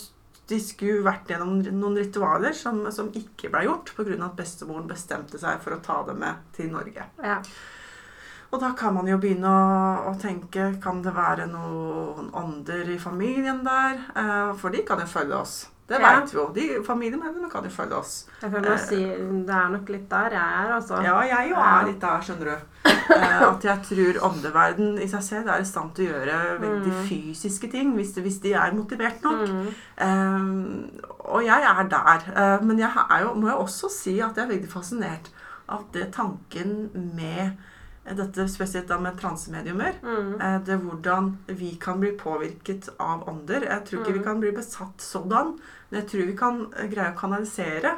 de skulle vært gjennom noen ritualer som, som ikke ble gjort pga. at bestemoren bestemte seg for å ta dem med til Norge. Ja. Og da kan man jo begynne å, å tenke Kan det være noen ånder i familien der? Eh, for de kan jo følge oss. Det Ja. veit vi jo. De Familiemedlemmene kan jo følge oss. Jeg føler å si det er nok litt der jeg er, altså. Ja, jeg jo er litt der, skjønner du. Eh, at jeg tror åndeverden i seg selv er i stand til å gjøre veldig Mm. fysiske ting hvis, hvis de er motivert nok. Mm. Eh, og jeg er der. Eh, men jeg er jo, må jo også si at jeg er veldig fascinert av det tanken med dette spesielt da med transemediumer. Mhm. Eh, Det hvordan vi kan bli påvirket av ånder. Jeg tror ikke vi Mm. kan bli besatt sådan, men jeg tror vi kan eh, greie å kanalisere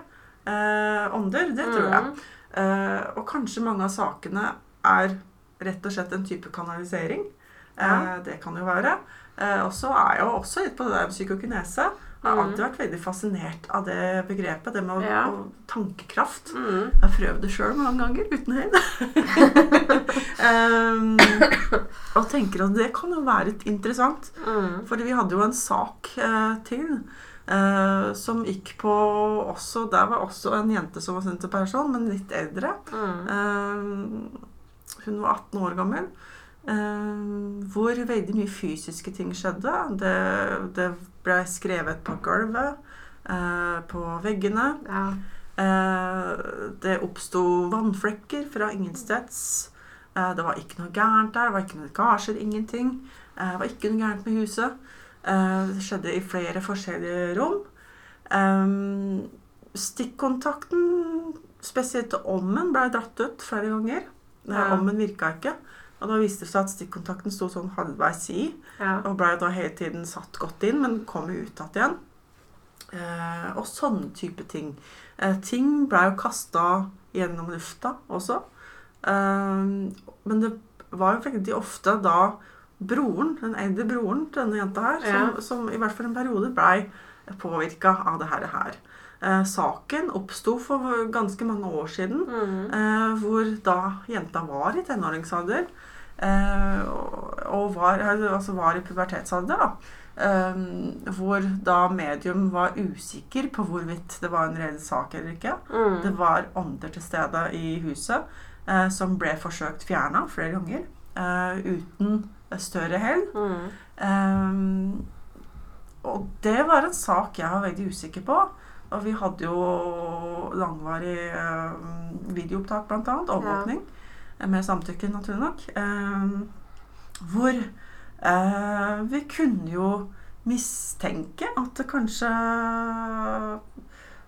eh, ånder. Det tror jeg. Mhm. Eh, og kanskje mange av sakene er rett og slett en type kanalisering. Eh, Ja. Det kan jo være. Eh, og så er jeg jo også litt på det der med psykokinese. Jeg har Mhm. alltid vært veldig fascinert av det begrepet. Det med å, Ja. tankekraft. Mm. Jeg har prøvd det sjøl mange ganger uten høyde. <laughs> um, og tenker at det kan jo være litt interessant. Mm. Fordi vi hadde jo en sak uh, til uh, som gikk på også Der var også en jente som var senterperson, men litt eldre. Mm. Uh, hun var 18 år gammel. hvor veldig mye fysiske ting skjedde. Det, det ble skrevet på gulvet, eh, på veggene. Ja. Eh, det oppsto vannflekker fra ingensteds. Eh, det var ikke noe gærent der. Det var ikke noen lekkasjer, ingenting. Eh, det var ikke noe gærent med huset. Eh, det skjedde i flere forskjellige rom. Eh, stikkontakten, spesielt til ommen, ble dratt ut flere ganger. Ja. Ommen virka ikke. Og da viste det seg at stikkontakten sto sånn halvveis i. Ja. Og ble da hele tiden satt godt inn, men kom jo ut igjen. Eh, og sånne type ting. Eh, ting ble jo kasta gjennom lufta også. Eh, men det var jo veldig ofte da broren, den eldre broren til denne jenta her, som, Ja. som i hvert fall en periode blei påvirka av det her. her. Eh, saken oppsto for ganske mange år siden. mm. Eh, hvor da jenta var i tenåringsalder. Eh, og var, altså var i pubertetsalder. da. Eh, hvor da medium var usikker på hvorvidt det var en reell sak eller ikke. Mm. Det var ånder til stede i huset eh, som ble forsøkt fjerna flere ganger. eh, uten større hell. Mm. Eh, og det var en sak jeg var veldig usikker på. Og vi hadde jo langvarig eh, videoopptak, blant annet. Overvåkning. eh, Med samtykke, naturlig nok. Eh, hvor eh, vi kunne jo mistenke at kanskje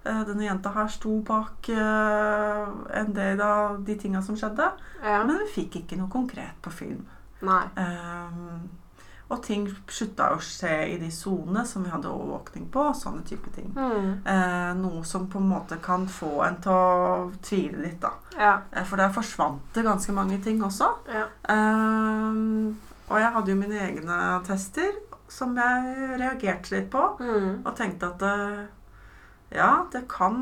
eh, denne jenta her sto bak eh, en del av de tinga som skjedde. Ja. Men vi fikk ikke noe konkret på film. Nei. Og ting slutta å skje i de sonene som vi hadde overvåkning på. Sånne type ting. Mm. Eh, noe som på en måte kan få en til å tvile litt, da. Ja. Eh, for der forsvant det ganske mange ting også. Ja. Eh, og jeg hadde jo mine egne tester som jeg reagerte litt på. Mm. Og tenkte at eh, ja, det kan,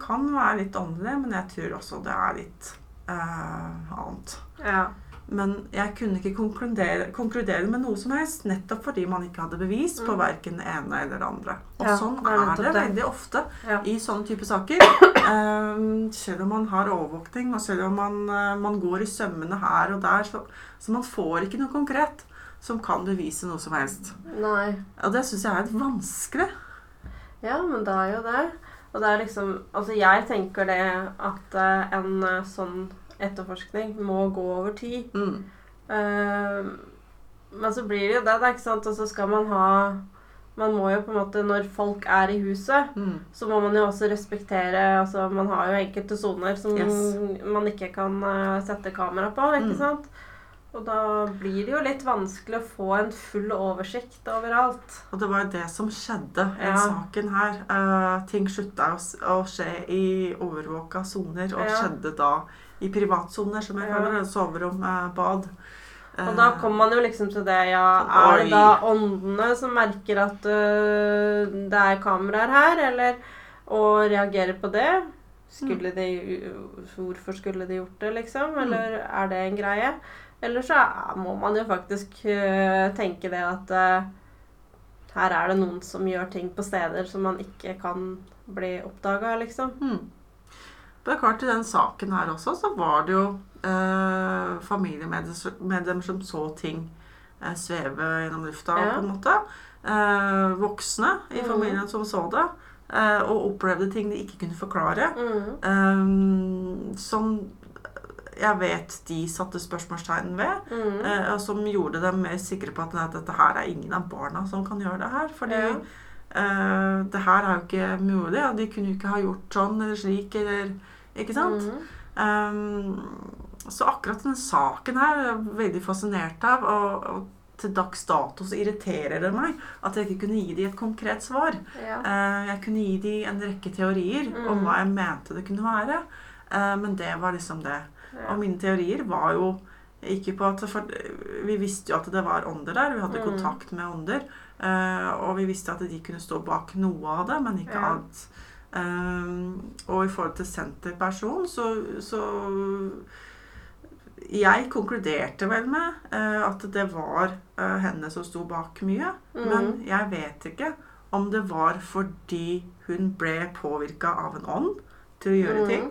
kan være litt åndelig, men jeg tror også det er litt eh, annet. Ja. Men jeg kunne ikke konkludere, konkludere med noe som helst, nettopp fordi man ikke hadde bevis på Mm. verken det ene eller det andre. Og Ja, sånn er det det. veldig ofte Ja. i sånne type saker. Um, selv om man har overvåkning, og selv om man, eh, man går i sømmene her og der, så, så man får ikke noe konkret som kan bevise noe som helst. Nei. Og det syns jeg er litt vanskelig. Ja, men det er jo det. Og det er liksom Altså, jeg tenker det at eh, en eh, sånn etterforskning må gå over tid. Mm. Uh, men så blir det jo det, da, ikke sant. Og så skal man ha Man må jo på en måte, når folk er i huset, Mm. så må man jo også respektere Altså, man har jo enkelte soner som Yes. man ikke kan eh, sette kamera på, ikke Mm. sant? Og da blir det jo litt vanskelig å få en full oversikt overalt. Og det var jo det som skjedde i Ja. saken her. Uh, ting slutta å, å skje i overvåka soner, og Ja. skjedde da i privatsoner, som jeg kaller det. Soverom, eh, bad. Og da kommer man jo liksom til det, ja Er det da åndene som merker at uh, det er kameraer her, eller Og reagerer på det? Skulle de Hvorfor skulle de gjort det, liksom? Eller er det en greie? Eller så må man jo faktisk uh, tenke det at uh, her er det noen som gjør ting på steder som man ikke kan bli oppdaga, liksom. Hmm. Det er klart I den saken her også så var det jo eh, familiemedlemmer som så ting eh, sveve gjennom lufta, Ja. på en måte. Eh, voksne i familien familien som så det. eh, og opplevde ting de ikke kunne forklare. Mm. eh, som jeg vet de satte spørsmålstegn ved. Mm. eh, som gjorde dem mer sikre på at, at dette her er ingen av barna som kan gjøre det her. Fordi Ja. eh, det her er jo ikke mulig. Og de kunne jo ikke ha gjort sånn eller slik eller Ikke sant? Mm. Um, så akkurat denne saken her er jeg veldig fascinert av. Og, og til dags dato så irriterer det meg at jeg ikke kunne gi dem et konkret svar. Ja. Uh, jeg kunne gi dem en rekke teorier om Mm. hva jeg mente det kunne være. uh, men det var liksom det. Ja. Og mine teorier var jo ikke på at for, Vi visste jo at det var ånder der. Vi hadde Mm. kontakt med ånder. Uh, og vi visste at de kunne stå bak noe av det, men ikke Ja. alt. Um, og i forhold til senterperson, så, så Jeg konkluderte vel med uh, at det var uh, henne som sto bak mye. Mm. Men jeg vet ikke om det var fordi hun ble påvirka av en ånd til å gjøre Mm. ting,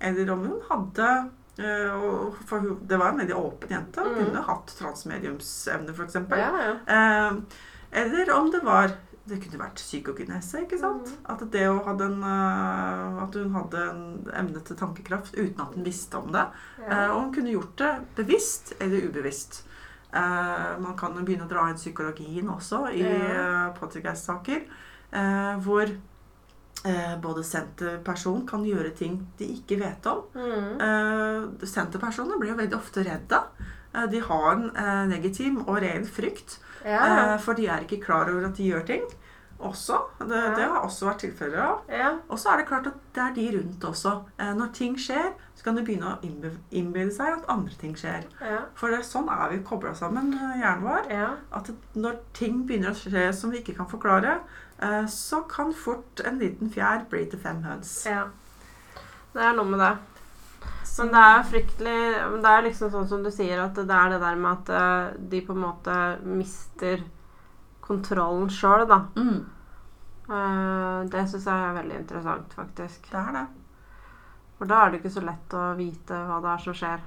eller om hun hadde Uh, For hun, det var en veldig åpen jente. Hun Mm. kunne hatt transmediumsevne, f.eks. Ja, ja. Uh, eller om det var Det kunne vært psykokinese, ikke sant? Mm. At, det å ha en, eh, at hun hadde en evne til tankekraft uten at hun visste om det. ja. Eh, og hun kunne gjort det bevisst eller ubevisst. Eh, man kan jo begynne å dra inn psykologien også i Ja. eh, hvor både senterperson kan gjøre ting de ikke vet om. Mm. Senterpersoner blir jo veldig ofte redda. De har en negativ legitim og reell frykt. Ja. Eh, for de er ikke klar over at de gjør ting. Også. Det, Ja. det har også vært tilfeller av. ja. Og så er det klart at det er de rundt også. Eh, når ting skjer, så kan du begynne å innbille seg at andre ting skjer. ja. For det, sånn er vi kobla sammen, eh, hjernen vår. At når ting begynner å skje som vi ikke kan forklare, eh, så kan fort en liten fjær bli til fem høns. Ja. Det er noe med det. Men det er jo fryktelig Det er liksom sånn som du sier, at det er det der med at eh, de på en måte mister kontrollen sjøl, da. mm, Eh, Det syns jeg er veldig interessant, faktisk. det er det. For da er det ikke så lett å vite hva det er som skjer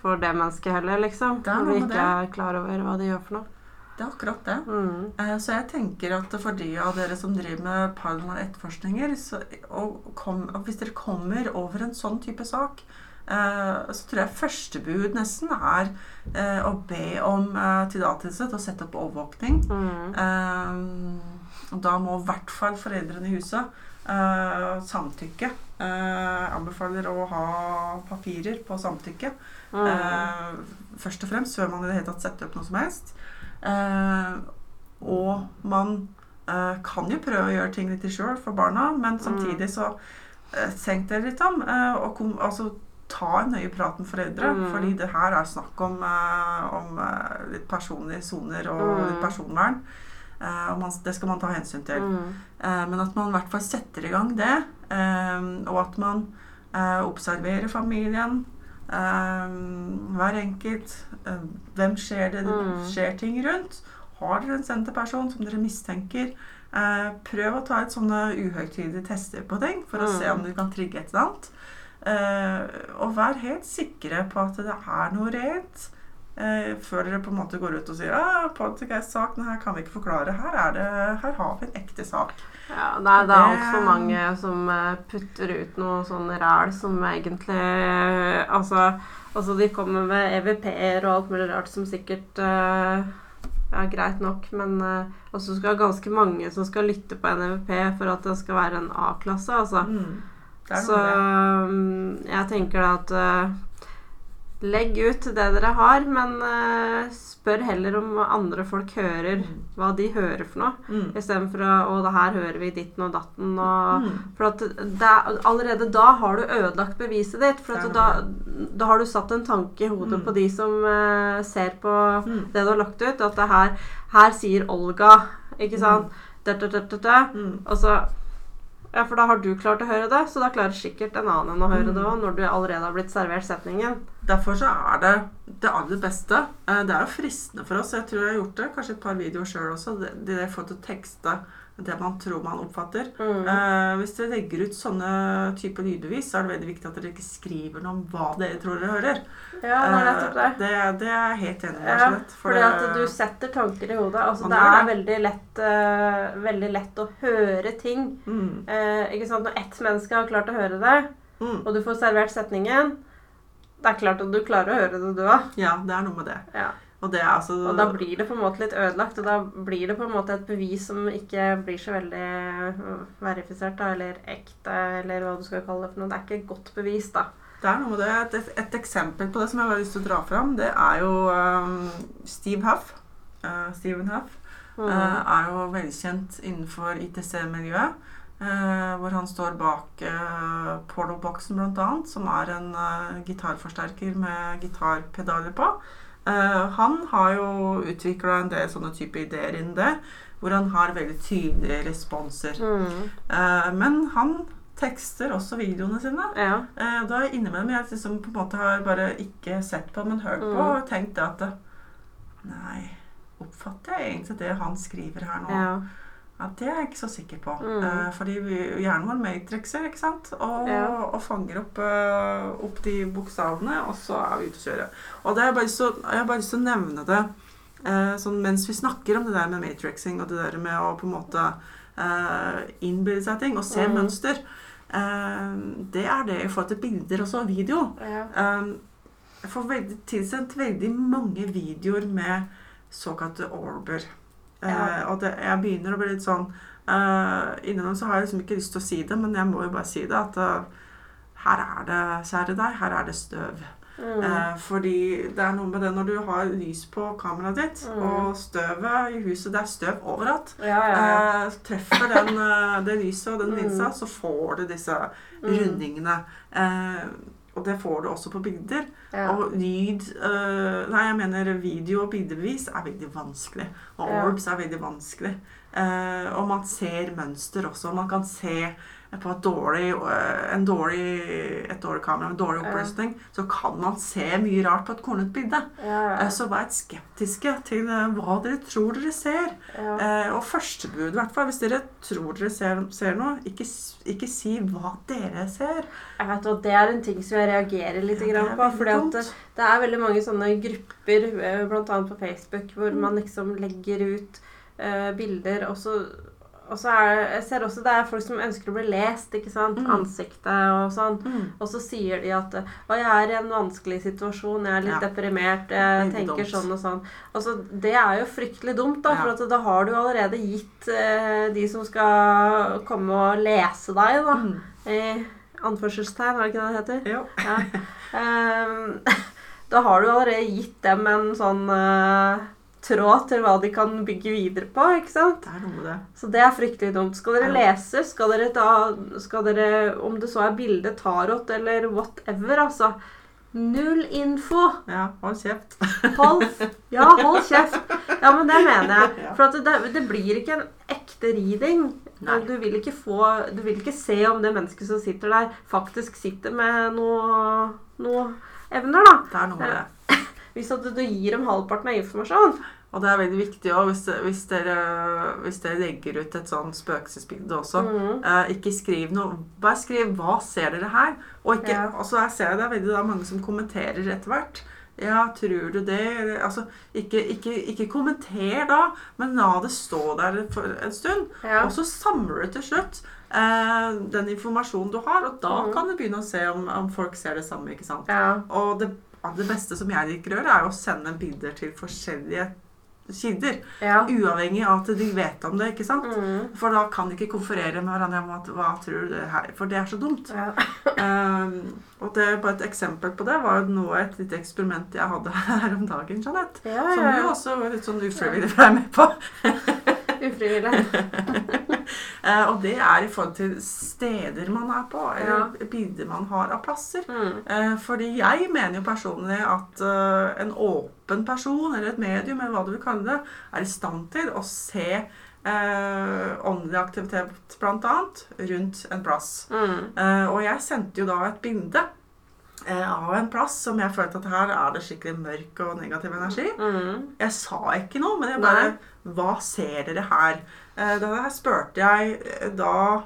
for det mennesket heller, liksom. Det Når med ikke er klar over hva de gjør for noe. Det er akkurat det. Mm. Eh, Så jeg tenker at for de av dere som driver med paranormale etterforskninger, så, og, kom, og hvis dere kommer over en sånn type sak, eh, så tror jeg første bud nesten er uh, å be om uh, tillatelse til å sette opp overvåkning. Mm. Og da må i hvert fall foreldrene i huset samtykke. Anbefaler å ha papirer på samtykke. Mm. Først og fremst før man i det hele tatt setter opp noe som helst. Og man kan jo prøve å gjøre ting litt sjøl for barna, men samtidig så eh, tenk dere litt om. og kom, altså, ta en nøye prat med foreldre, Mm. fordi det her er snakk om, eh, om eh, litt personlige soner og Mm. litt personvern. Eh, og man, det skal man ta hensyn til. Mm. Men at man i hvert fall setter i gang det, og at man observerer familien. hver enkelt. hvem skjer det Mm. skjer ting rundt? Har dere en senterperson som dere mistenker? Prøv å ta et sånne uhøytidelige tester på ting for å Mm. se om du kan trigge et eller annet. Eh, og vær helt sikre på at det er noe reelt. Eh, før dere på en måte går ut og sier ah, podcast-saken her kan vi ikke forklare. Her, er det, her har vi en ekte sak. Ja, det er, det er altfor mange som eh, putter ut noe sånn ræl som egentlig altså, altså, de kommer med EVP-er og alt mulig rart som sikkert uh, er greit nok, men uh, også skal ganske mange som skal lytte på en EVP for at det skal være en A-klasse, altså. Mm. Så um, jeg tenker da at uh, Legg ut det dere har, men uh, spør heller om hva andre folk hører. Hva de hører for noe. Mm. Istedenfor å Å, det her hører vi ditten og datten og Mm. For at det er, allerede da har du ødelagt beviset ditt. For da, da har du satt en tanke i hodet Mm. på de som uh, ser på Mm. det du har lagt ut. At det her, her sier Olga, ikke sant? Da, da, da, da, da. Mm. Og så Ja, for da har du klart å høre det, så da klarer sikkert en annen å høre Mm. det òg, når du allerede har blitt servert setningen. Derfor så er det det aller beste. Eh, Det er jo fristende for oss. Jeg tror jeg har gjort det. Kanskje et par videoer sjøl også. Det, det der for å tekste det man tror man oppfatter. Mm. Uh, hvis dere legger ut sånne typer lydbevis, så er det veldig viktig at dere ikke skriver noe om hva dere tror dere hører. Ja, det er nettopp det. Det, det er jeg helt enig med. deg for fordi at du setter tanker i hodet. Altså, det er veldig lett, uh, veldig lett å høre ting. mm, ikke sant? Når ett menneske har klart å høre det, mm, og du får servert setningen Det er klart at du klarer å høre det, du òg. Ja, det er noe med det. Ja. Og det altså Og da blir det på en måte litt ødelagt, og da blir det på en måte et bevis som ikke blir så veldig øh, verifisert, da, eller ekte, eller hva du skal kalle det for noe. Det er ikke et godt bevis, da. Det er noe med det. Et, et eksempel på det som jeg har lyst til å dra fram, det er jo um, Steve Huff. Uh, Steven Huff Mm. uh, er jo velkjent innenfor ITC-miljøet. Uh, hvor han står bak uh, Portal-boksen bl.a., som er en gitarforsterker med gitarpedaler på. Uh, han har jo utvikla en del sånne type ideer innen det, hvor han har veldig tydelige responser. Mm. Uh, men han tekster også videoene sine. Ja. Eh, Da innimellom jeg liksom på en måte har bare ikke sett på, men hørt på Mm. og tenkt at Nei, oppfatter jeg egentlig det han skriver her nå? ja. Ja, Det er jeg ikke så sikker på. Mm. Eh, fordi vi- hjernen vår matrixer, ikke sant? Og, Ja. og fanger opp, uh, opp de bokstavene, og så er vi ute å kjøre. Og det er bare så, jeg har bare lyst til å nevne det eh, sånn mens vi snakker om det der med matrixing og det der med å på en måte eh, innbilde seg ting og se Mm. mønster. Eh, det er det i forhold til bilder også, og video. ja. Um, jeg får veldig, tilsendt veldig mange videoer med såkalte orber. Ja. Eh, og det, jeg begynner å bli litt sånn uh, Innimellom så har jeg liksom ikke lyst til å si det, men jeg må jo bare si det. At uh, her er det, kjære deg, her er det støv. Mm. Eh, fordi det er noe med det når du har lys på kameraet ditt, Mm. og støvet i huset Det er støv overalt. ja, ja. Eh, treffer den, det lyset og den Mm. så får du disse Mm. rundingene. Eh, og det får du også på bilder. ja. Og lyd uh, Nei, jeg mener video og bildebevis er veldig vanskelig. Og Ja. orbs er veldig vanskelig. Uh, og man ser mønster også. Man kan se på et dårlig, eh, en dårlig, et dårlig kamera med dårlig Ja. så kan man se mye rart på et kornet bilde. ja, ja. så vær skeptiske til eh, hva dere tror dere ser. Eh, og førstebud, i hvert fall. Hvis dere tror dere ser, ser noe, ikke, ikke si hva dere ser. Jeg vet hva, Det er en ting som jeg reagerer litt på. fordi det, det er veldig mange sånne grupper, bl.a. på Facebook, hvor Mm. man liksom legger ut uh, bilder, og så, og så er Jeg ser også det er folk som ønsker å bli lest, ikke sant? Mm. Ansiktet og sånn. Mm. Og så sier de at Å, jeg er i en vanskelig situasjon, jeg er litt Ja. deprimert, jeg tenker dumt. sånn og sånn. Altså, det er jo fryktelig dumt, da, Ja. for da har du allerede gitt eh, de som skal komme og lese deg, da. Mm. I anførselstegn, er det ikke det det heter? Jo. Ja. Um, <laughs> <laughs> da har du allerede gitt dem en sånn eh, tråd til hva de kan bygge videre på, ikke sant? Det er noe med det. Så det er fryktelig dumt. Skal dere lese, skal dere ta skal dere, Om det så er bilde, tarot eller whatever, altså. Null info. Ja, hold kjeft. Hold, ja, hold kjeft. Ja, men det mener jeg. For at det, det blir ikke en ekte reading. Du vil ikke få Du vil ikke se om det mennesket som sitter der, faktisk sitter med noe, noe evner, da. Det er noe med det. Hvis at du gir dem halvparten av informasjon. Og det er veldig viktig også, hvis, hvis, hvis dere legger ut et sånn spøkelsesbilde også. Mm. Eh, ikke skriv noe. Bare skriv 'Hva ser dere her?' Og ikke, Ja. altså jeg ser det er veldig da, mange som kommenterer etter hvert. Ja, tror du det? Altså, ikke, ikke, ikke kommenter da, men la det stå der for en stund. Ja. Og så samler du til slutt eh, den informasjonen du har, og da mm. kan du begynne å se om, om folk ser det samme. ikke sant? Ja. Og det aller beste som jeg liker å gjøre, er å sende bilder til forskjellige kilder. Ja. Uavhengig av at de vet om det, ikke sant? Mm. For da kan de ikke konferere med hverandre om at hva tror du det her For det er så dumt. Ja. Um, <laughs> og det bare et eksempel på det var jo nå et lite eksperiment jeg hadde <laughs> her om dagen, Jeanette. Ja, Som du også var litt sånn ufrivillig <laughs> ble med på. <laughs> Ufrivillig. <laughs> Eh, og det er i forhold til steder man er på, eller bilder man har av plasser. Mm. Eh, fordi jeg mener jo personlig at eh, en åpen person, eller et medium, eller hva du vil kalle det, er i stand til å se eh, åndelig aktivitet, annet, rundt en plass. Mm. Eh, og jeg sendte jo da et bilde eh, av en plass som jeg følte at her er det skikkelig mørk og negativ energi. Mm. Jeg sa ikke noe, men jeg bare Nei. Hva ser dere her? Eh, Da her spurte jeg eh, da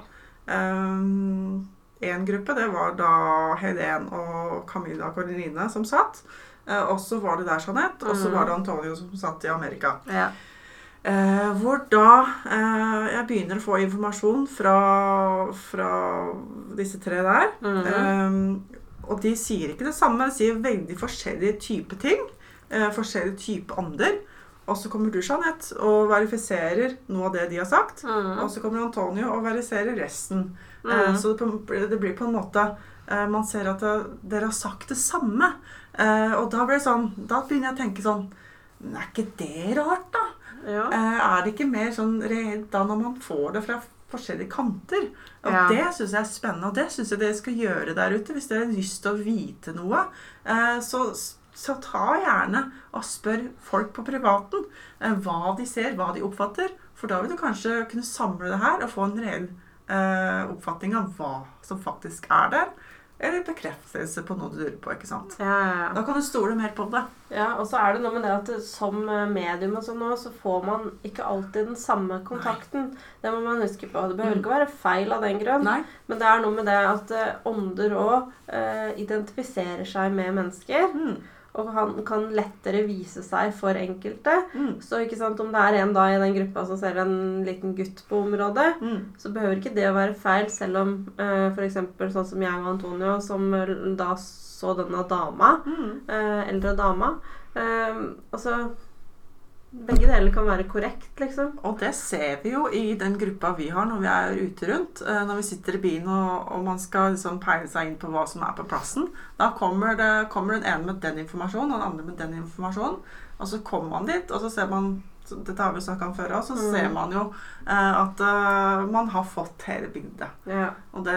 én gruppe. Det var da Helen og Camilla Coroline som satt. Eh, Og så var det der Jeanette, og så Mm. var det Antonio som satt i Amerika. Ja. Eh, hvor da eh, jeg begynner å få informasjon fra, fra disse tre der. Mhm. Eh, og de sier ikke det samme, de sier veldig forskjellige typer ting. Eh, forskjellige typer ånder. Og så kommer du, Jeanette, og verifiserer noe av det de har sagt. Mm. Og så kommer Antonio og verifiserer resten. Mm. Eh, så det, det blir på en måte eh, Man ser at det, dere har sagt det samme. Eh, og da blir det sånn Da begynner jeg å tenke sånn er ikke det rart, da? Ja. Er det ikke mer sånn reelt da når man får det fra forskjellige kanter? Og Ja. det syns jeg er spennende, og det syns jeg dere skal gjøre der ute. Hvis dere har lyst til å vite noe, så, så ta gjerne og spør folk på privaten eh, hva de ser, hva de oppfatter. For da vil du kanskje kunne samle det her og få en reell eh, oppfatning av hva som faktisk er der. Eller bekreftelse på noe du lurer på. ikke sant? Ja, ja, ja. Da kan du stole mer på det. Ja, og så er det noe med det at som eh, medium og sånn nå, så får man ikke alltid den samme kontakten. Det må man huske på. Det behøver Mm. ikke være feil av den grunn. Nei. Men det er noe med det at eh, ånder òg identifiserer seg med mennesker. Mm. Og han kan lettere vise seg for enkelte. Mm. Så sant, om det er en da i den gruppa som ser en liten gutt på området, Mm. så behøver ikke det å være feil, selv om eh, f.eks. sånn som jeg og Antonio, som da så denne dama, Mm. eh, eldre dama eh, Altså Begge deler kan være korrekt, liksom. Og det ser vi jo i den gruppa vi har når vi er ute rundt. eh, Når vi sitter i bilen og, og man skal liksom peile seg inn på hva som er på plassen. Da kommer, det, kommer den ene med den informasjonen og den andre med den informasjonen. Og så kommer man dit, og så ser man Dette har vi snakka om før òg. Så Mm. ser man jo eh, at uh, man har fått hele bildet. Ja. Og det,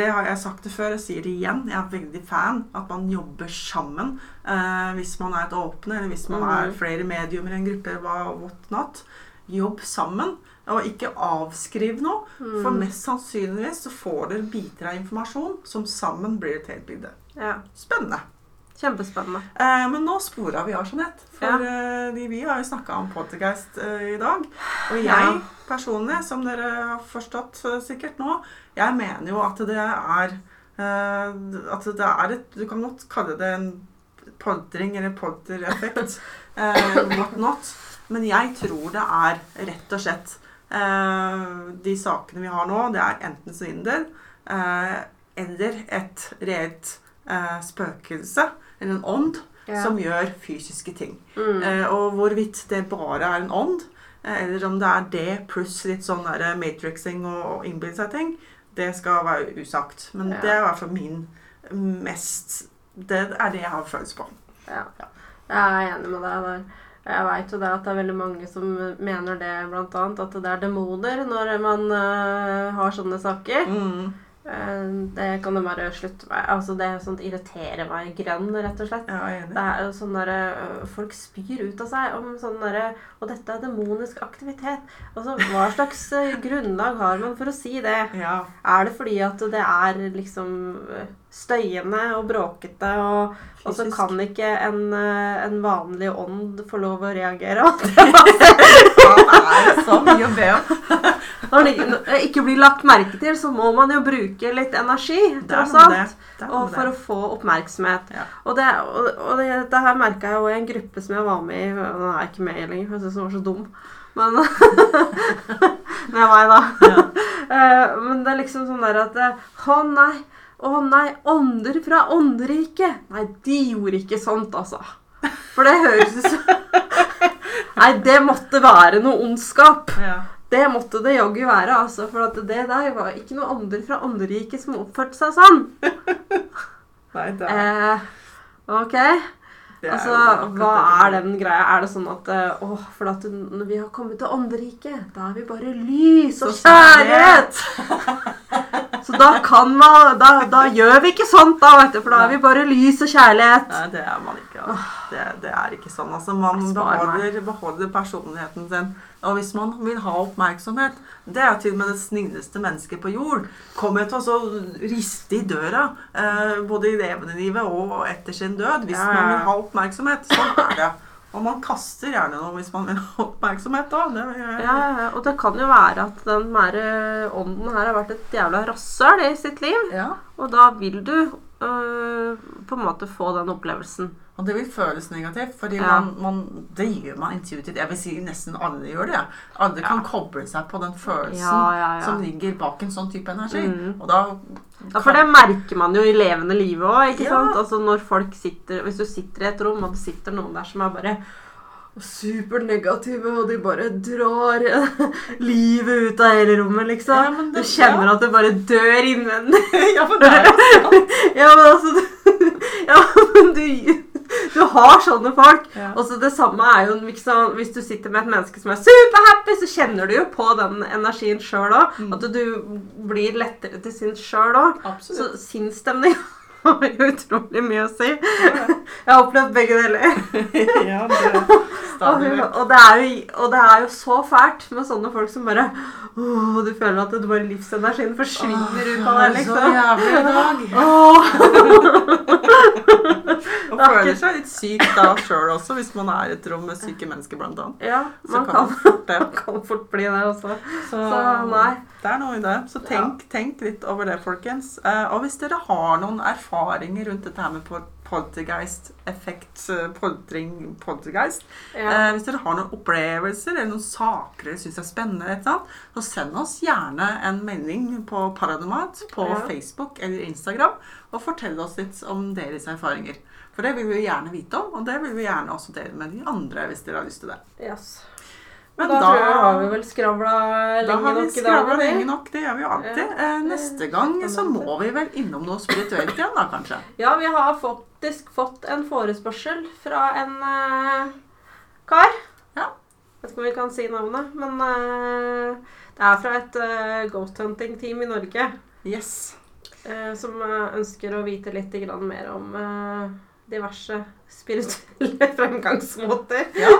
det har jeg sagt det før, jeg sier det igjen. Jeg er veldig fan at man jobber sammen. Eh, hvis man er et åpne, eller hvis man er Mhm. flere mediumer i en gruppe, hva what not. Jobb sammen, og ikke avskriv noe. Mm. For mest sannsynligvis så får dere biter av informasjon som sammen blir et helt bilde. ja. Spennende. Kjempespennende. Eh, men nå spora vi av, Jeanette. For Ja. eh, vi har jo snakka om Poltergeist eh, i dag. Og jeg Ja. personlig, som dere har forstått eh, sikkert nå, jeg mener jo at det er eh, At det er et Du kan godt kalle det en podring eller poddereffekt. <laughs> eh, what not. Men jeg tror det er rett og slett eh, De sakene vi har nå, det er enten svindel eller et reelt spøkelse eller en ånd Ja. som gjør fysiske ting. Mm. Og hvorvidt det bare er en ånd, eller om det er det pluss litt sånn der matrixing og, og innbille seg ting, det skal være usagt. Men Ja. det er i hvert fall min mest Det er det jeg har følelse på. Ja. Ja. Jeg er enig med deg der. Jeg veit jo det at det er veldig mange som mener det, blant annet. At det er demoner når man uh, har sånne saker. Mm. Eh, det kan det bare slutte med. Altså, det er sånt irriterer meg grønn, rett og slett. Det er jo sånn derre øh, Folk spyr ut av seg om sånn derre Og dette er demonisk aktivitet. Altså, hva slags øh, <laughs> grunnlag har man for å si det? Ja. Er det fordi at det er liksom støyende og bråkete, og, og så kan ikke en, en vanlig ånd få lov å reagere? <laughs> Hva er det så mye å be om? Når det ikke- blir lagt merke til, så må man jo bruke litt energi, er tross alt. Og for å få oppmerksomhet. Ja. Og, det, og, og det, det her merka jeg jo i en gruppe som jeg var med i. Nå er jeg ikke med i lenger, for jeg syns den var så dum. Men <laughs> er meg, da. Ja. <laughs> Men det er liksom sånn der at eh, Å nei, å nei, ånder fra ånderiket. Nei, de gjorde ikke sånt, altså. For det høres ut som <laughs> Nei, det måtte være noe ondskap. Ja. Det måtte det jaggu være, altså. For at det der var ikke noe andre fra anderiket som oppførte seg sånn. <laughs> Nei, det er, Eh, ok. Altså, hva er den greia? Er det sånn at Å, åh, for at når vi har kommet til ånderiket, da er vi bare lys og kjærlighet. Så da kan man da, da gjør vi ikke sånt, da, vet du, for da er vi bare lys og kjærlighet. Nei, det er man ikke. Altså. Det, det er ikke sånn. Altså, man beholder, beholder personligheten sin. Og hvis man vil ha oppmerksomhet Det er til og med det snilleste mennesket på jord. Kommer til å riste i døra, eh, både i levende livet og etter sin død, hvis Ja, ja, man vil ha oppmerksomhet. Sånn er det. Og man kaster gjerne noe hvis man vil ha oppmerksomhet. da. Det, Ja, ja, og det kan jo være at den eh, ånden her har vært et jævla rasshøl i sitt liv. ja. Og da vil du øh, på en måte få den opplevelsen. Og det vil føles negativt, fordi Ja. man, man, det gjør man intuitivt. Jeg vil si nesten alle gjør det. Alle kan koble seg på den følelsen Ja, som ligger bak en sånn type energi. Mm. Og da Ja, For det merker man jo i levende livet òg. ikke sant? Altså når folk sitter, Hvis du sitter i et rom, og det sitter noen der som er bare supernegative, og de bare drar <laughs> livet ut av hele rommet, liksom. Ja, det- du kjenner ja. at det bare dør innvendig. <laughs> Ja, for det er jo sant. <laughs> ja, men altså Ja, men du <laughs> du har sånne folk. Ja. Og så Det samme er jo liksom, Hvis du sitter med et menneske som er superhappy, så kjenner du jo på den energien sjøl òg. Mm. At du blir lettere til sinns sjøl òg. Så sinnsstemning <laughs> har jo utrolig mye å si. <laughs> Jeg har opplevd begge deler. <laughs> ja, det Og, og, det er jo, og det er jo så fælt med sånne folk som bare åh, Du føler at det bare livsenergien forsvinner ut av deg, liksom. Så jævlig i dag. Og føler seg litt syk da sjøl også, hvis man er i et rom med syke mennesker, blant annet. Ja, man kan kan, man fort kan fort bli det også. Så, Så nei. det er noe i det. Så tenk, tenk litt over det, folkens. Eh, og hvis dere har noen erfaringer rundt dette her med poltergeist, effekt, eh, poltring, poltergeist Ja. eh, Hvis dere har noen opplevelser eller noen saker dere syns er spennende, annet, så send oss gjerne en melding på Paranormat på Ja. Facebook eller Instagram, og fortell oss litt om deres erfaringer. For det vil vi gjerne vite om, og det vil vi gjerne også dele med de andre hvis dere har lyst til det. Yes. Men da, jeg har vi vel skravla lenge nok i dag. skravla vi. lenge nok. Det gjør vi jo alltid. Ja, Eh, neste gang så må vi vel innom noe spirituelt igjen, da, kanskje. Ja, vi har faktisk fått en forespørsel fra en uh, kar. Ja. Vet ikke om vi kan si navnet, men uh, det er fra et uh, ghost hunting-team i Norge. Yes. som ønsker å vite litt grann mer om diverse spirituelle <laughs> fremgangsmåter. Ja.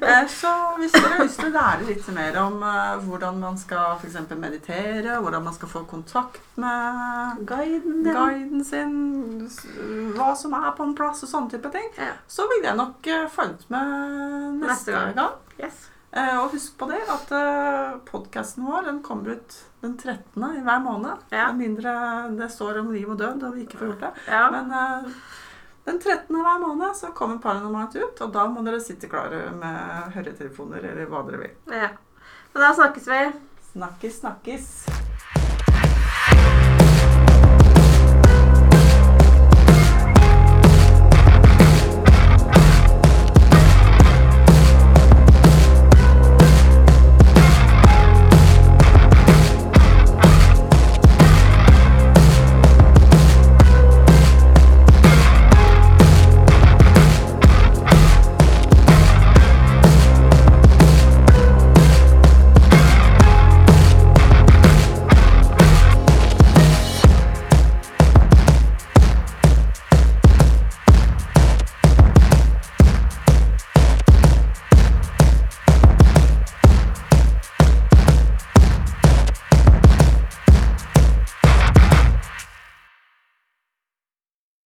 Eh, så hvis dere har lyst til å lære litt mer om eh, hvordan man skal eksempel meditere, hvordan man skal få kontakt med Guiden ja. guiden sin, hva som er på en plass og sånne type ting, Ja. så vil jeg nok uh, følge med neste, Neste gang. gang. Yes. Eh, og husk på det at podkasten vår den kommer ut den 13. i hver måned. Ja. Med mindre det står om liv og død og vi ikke får gjort det. Ja. Men eh, den 13. hver måned så kommer Paranormalt ut, og da må dere sitte klare med høretelefoner eller hva dere vil. ja. Men da snakkes vi. Snakkes, snakkes.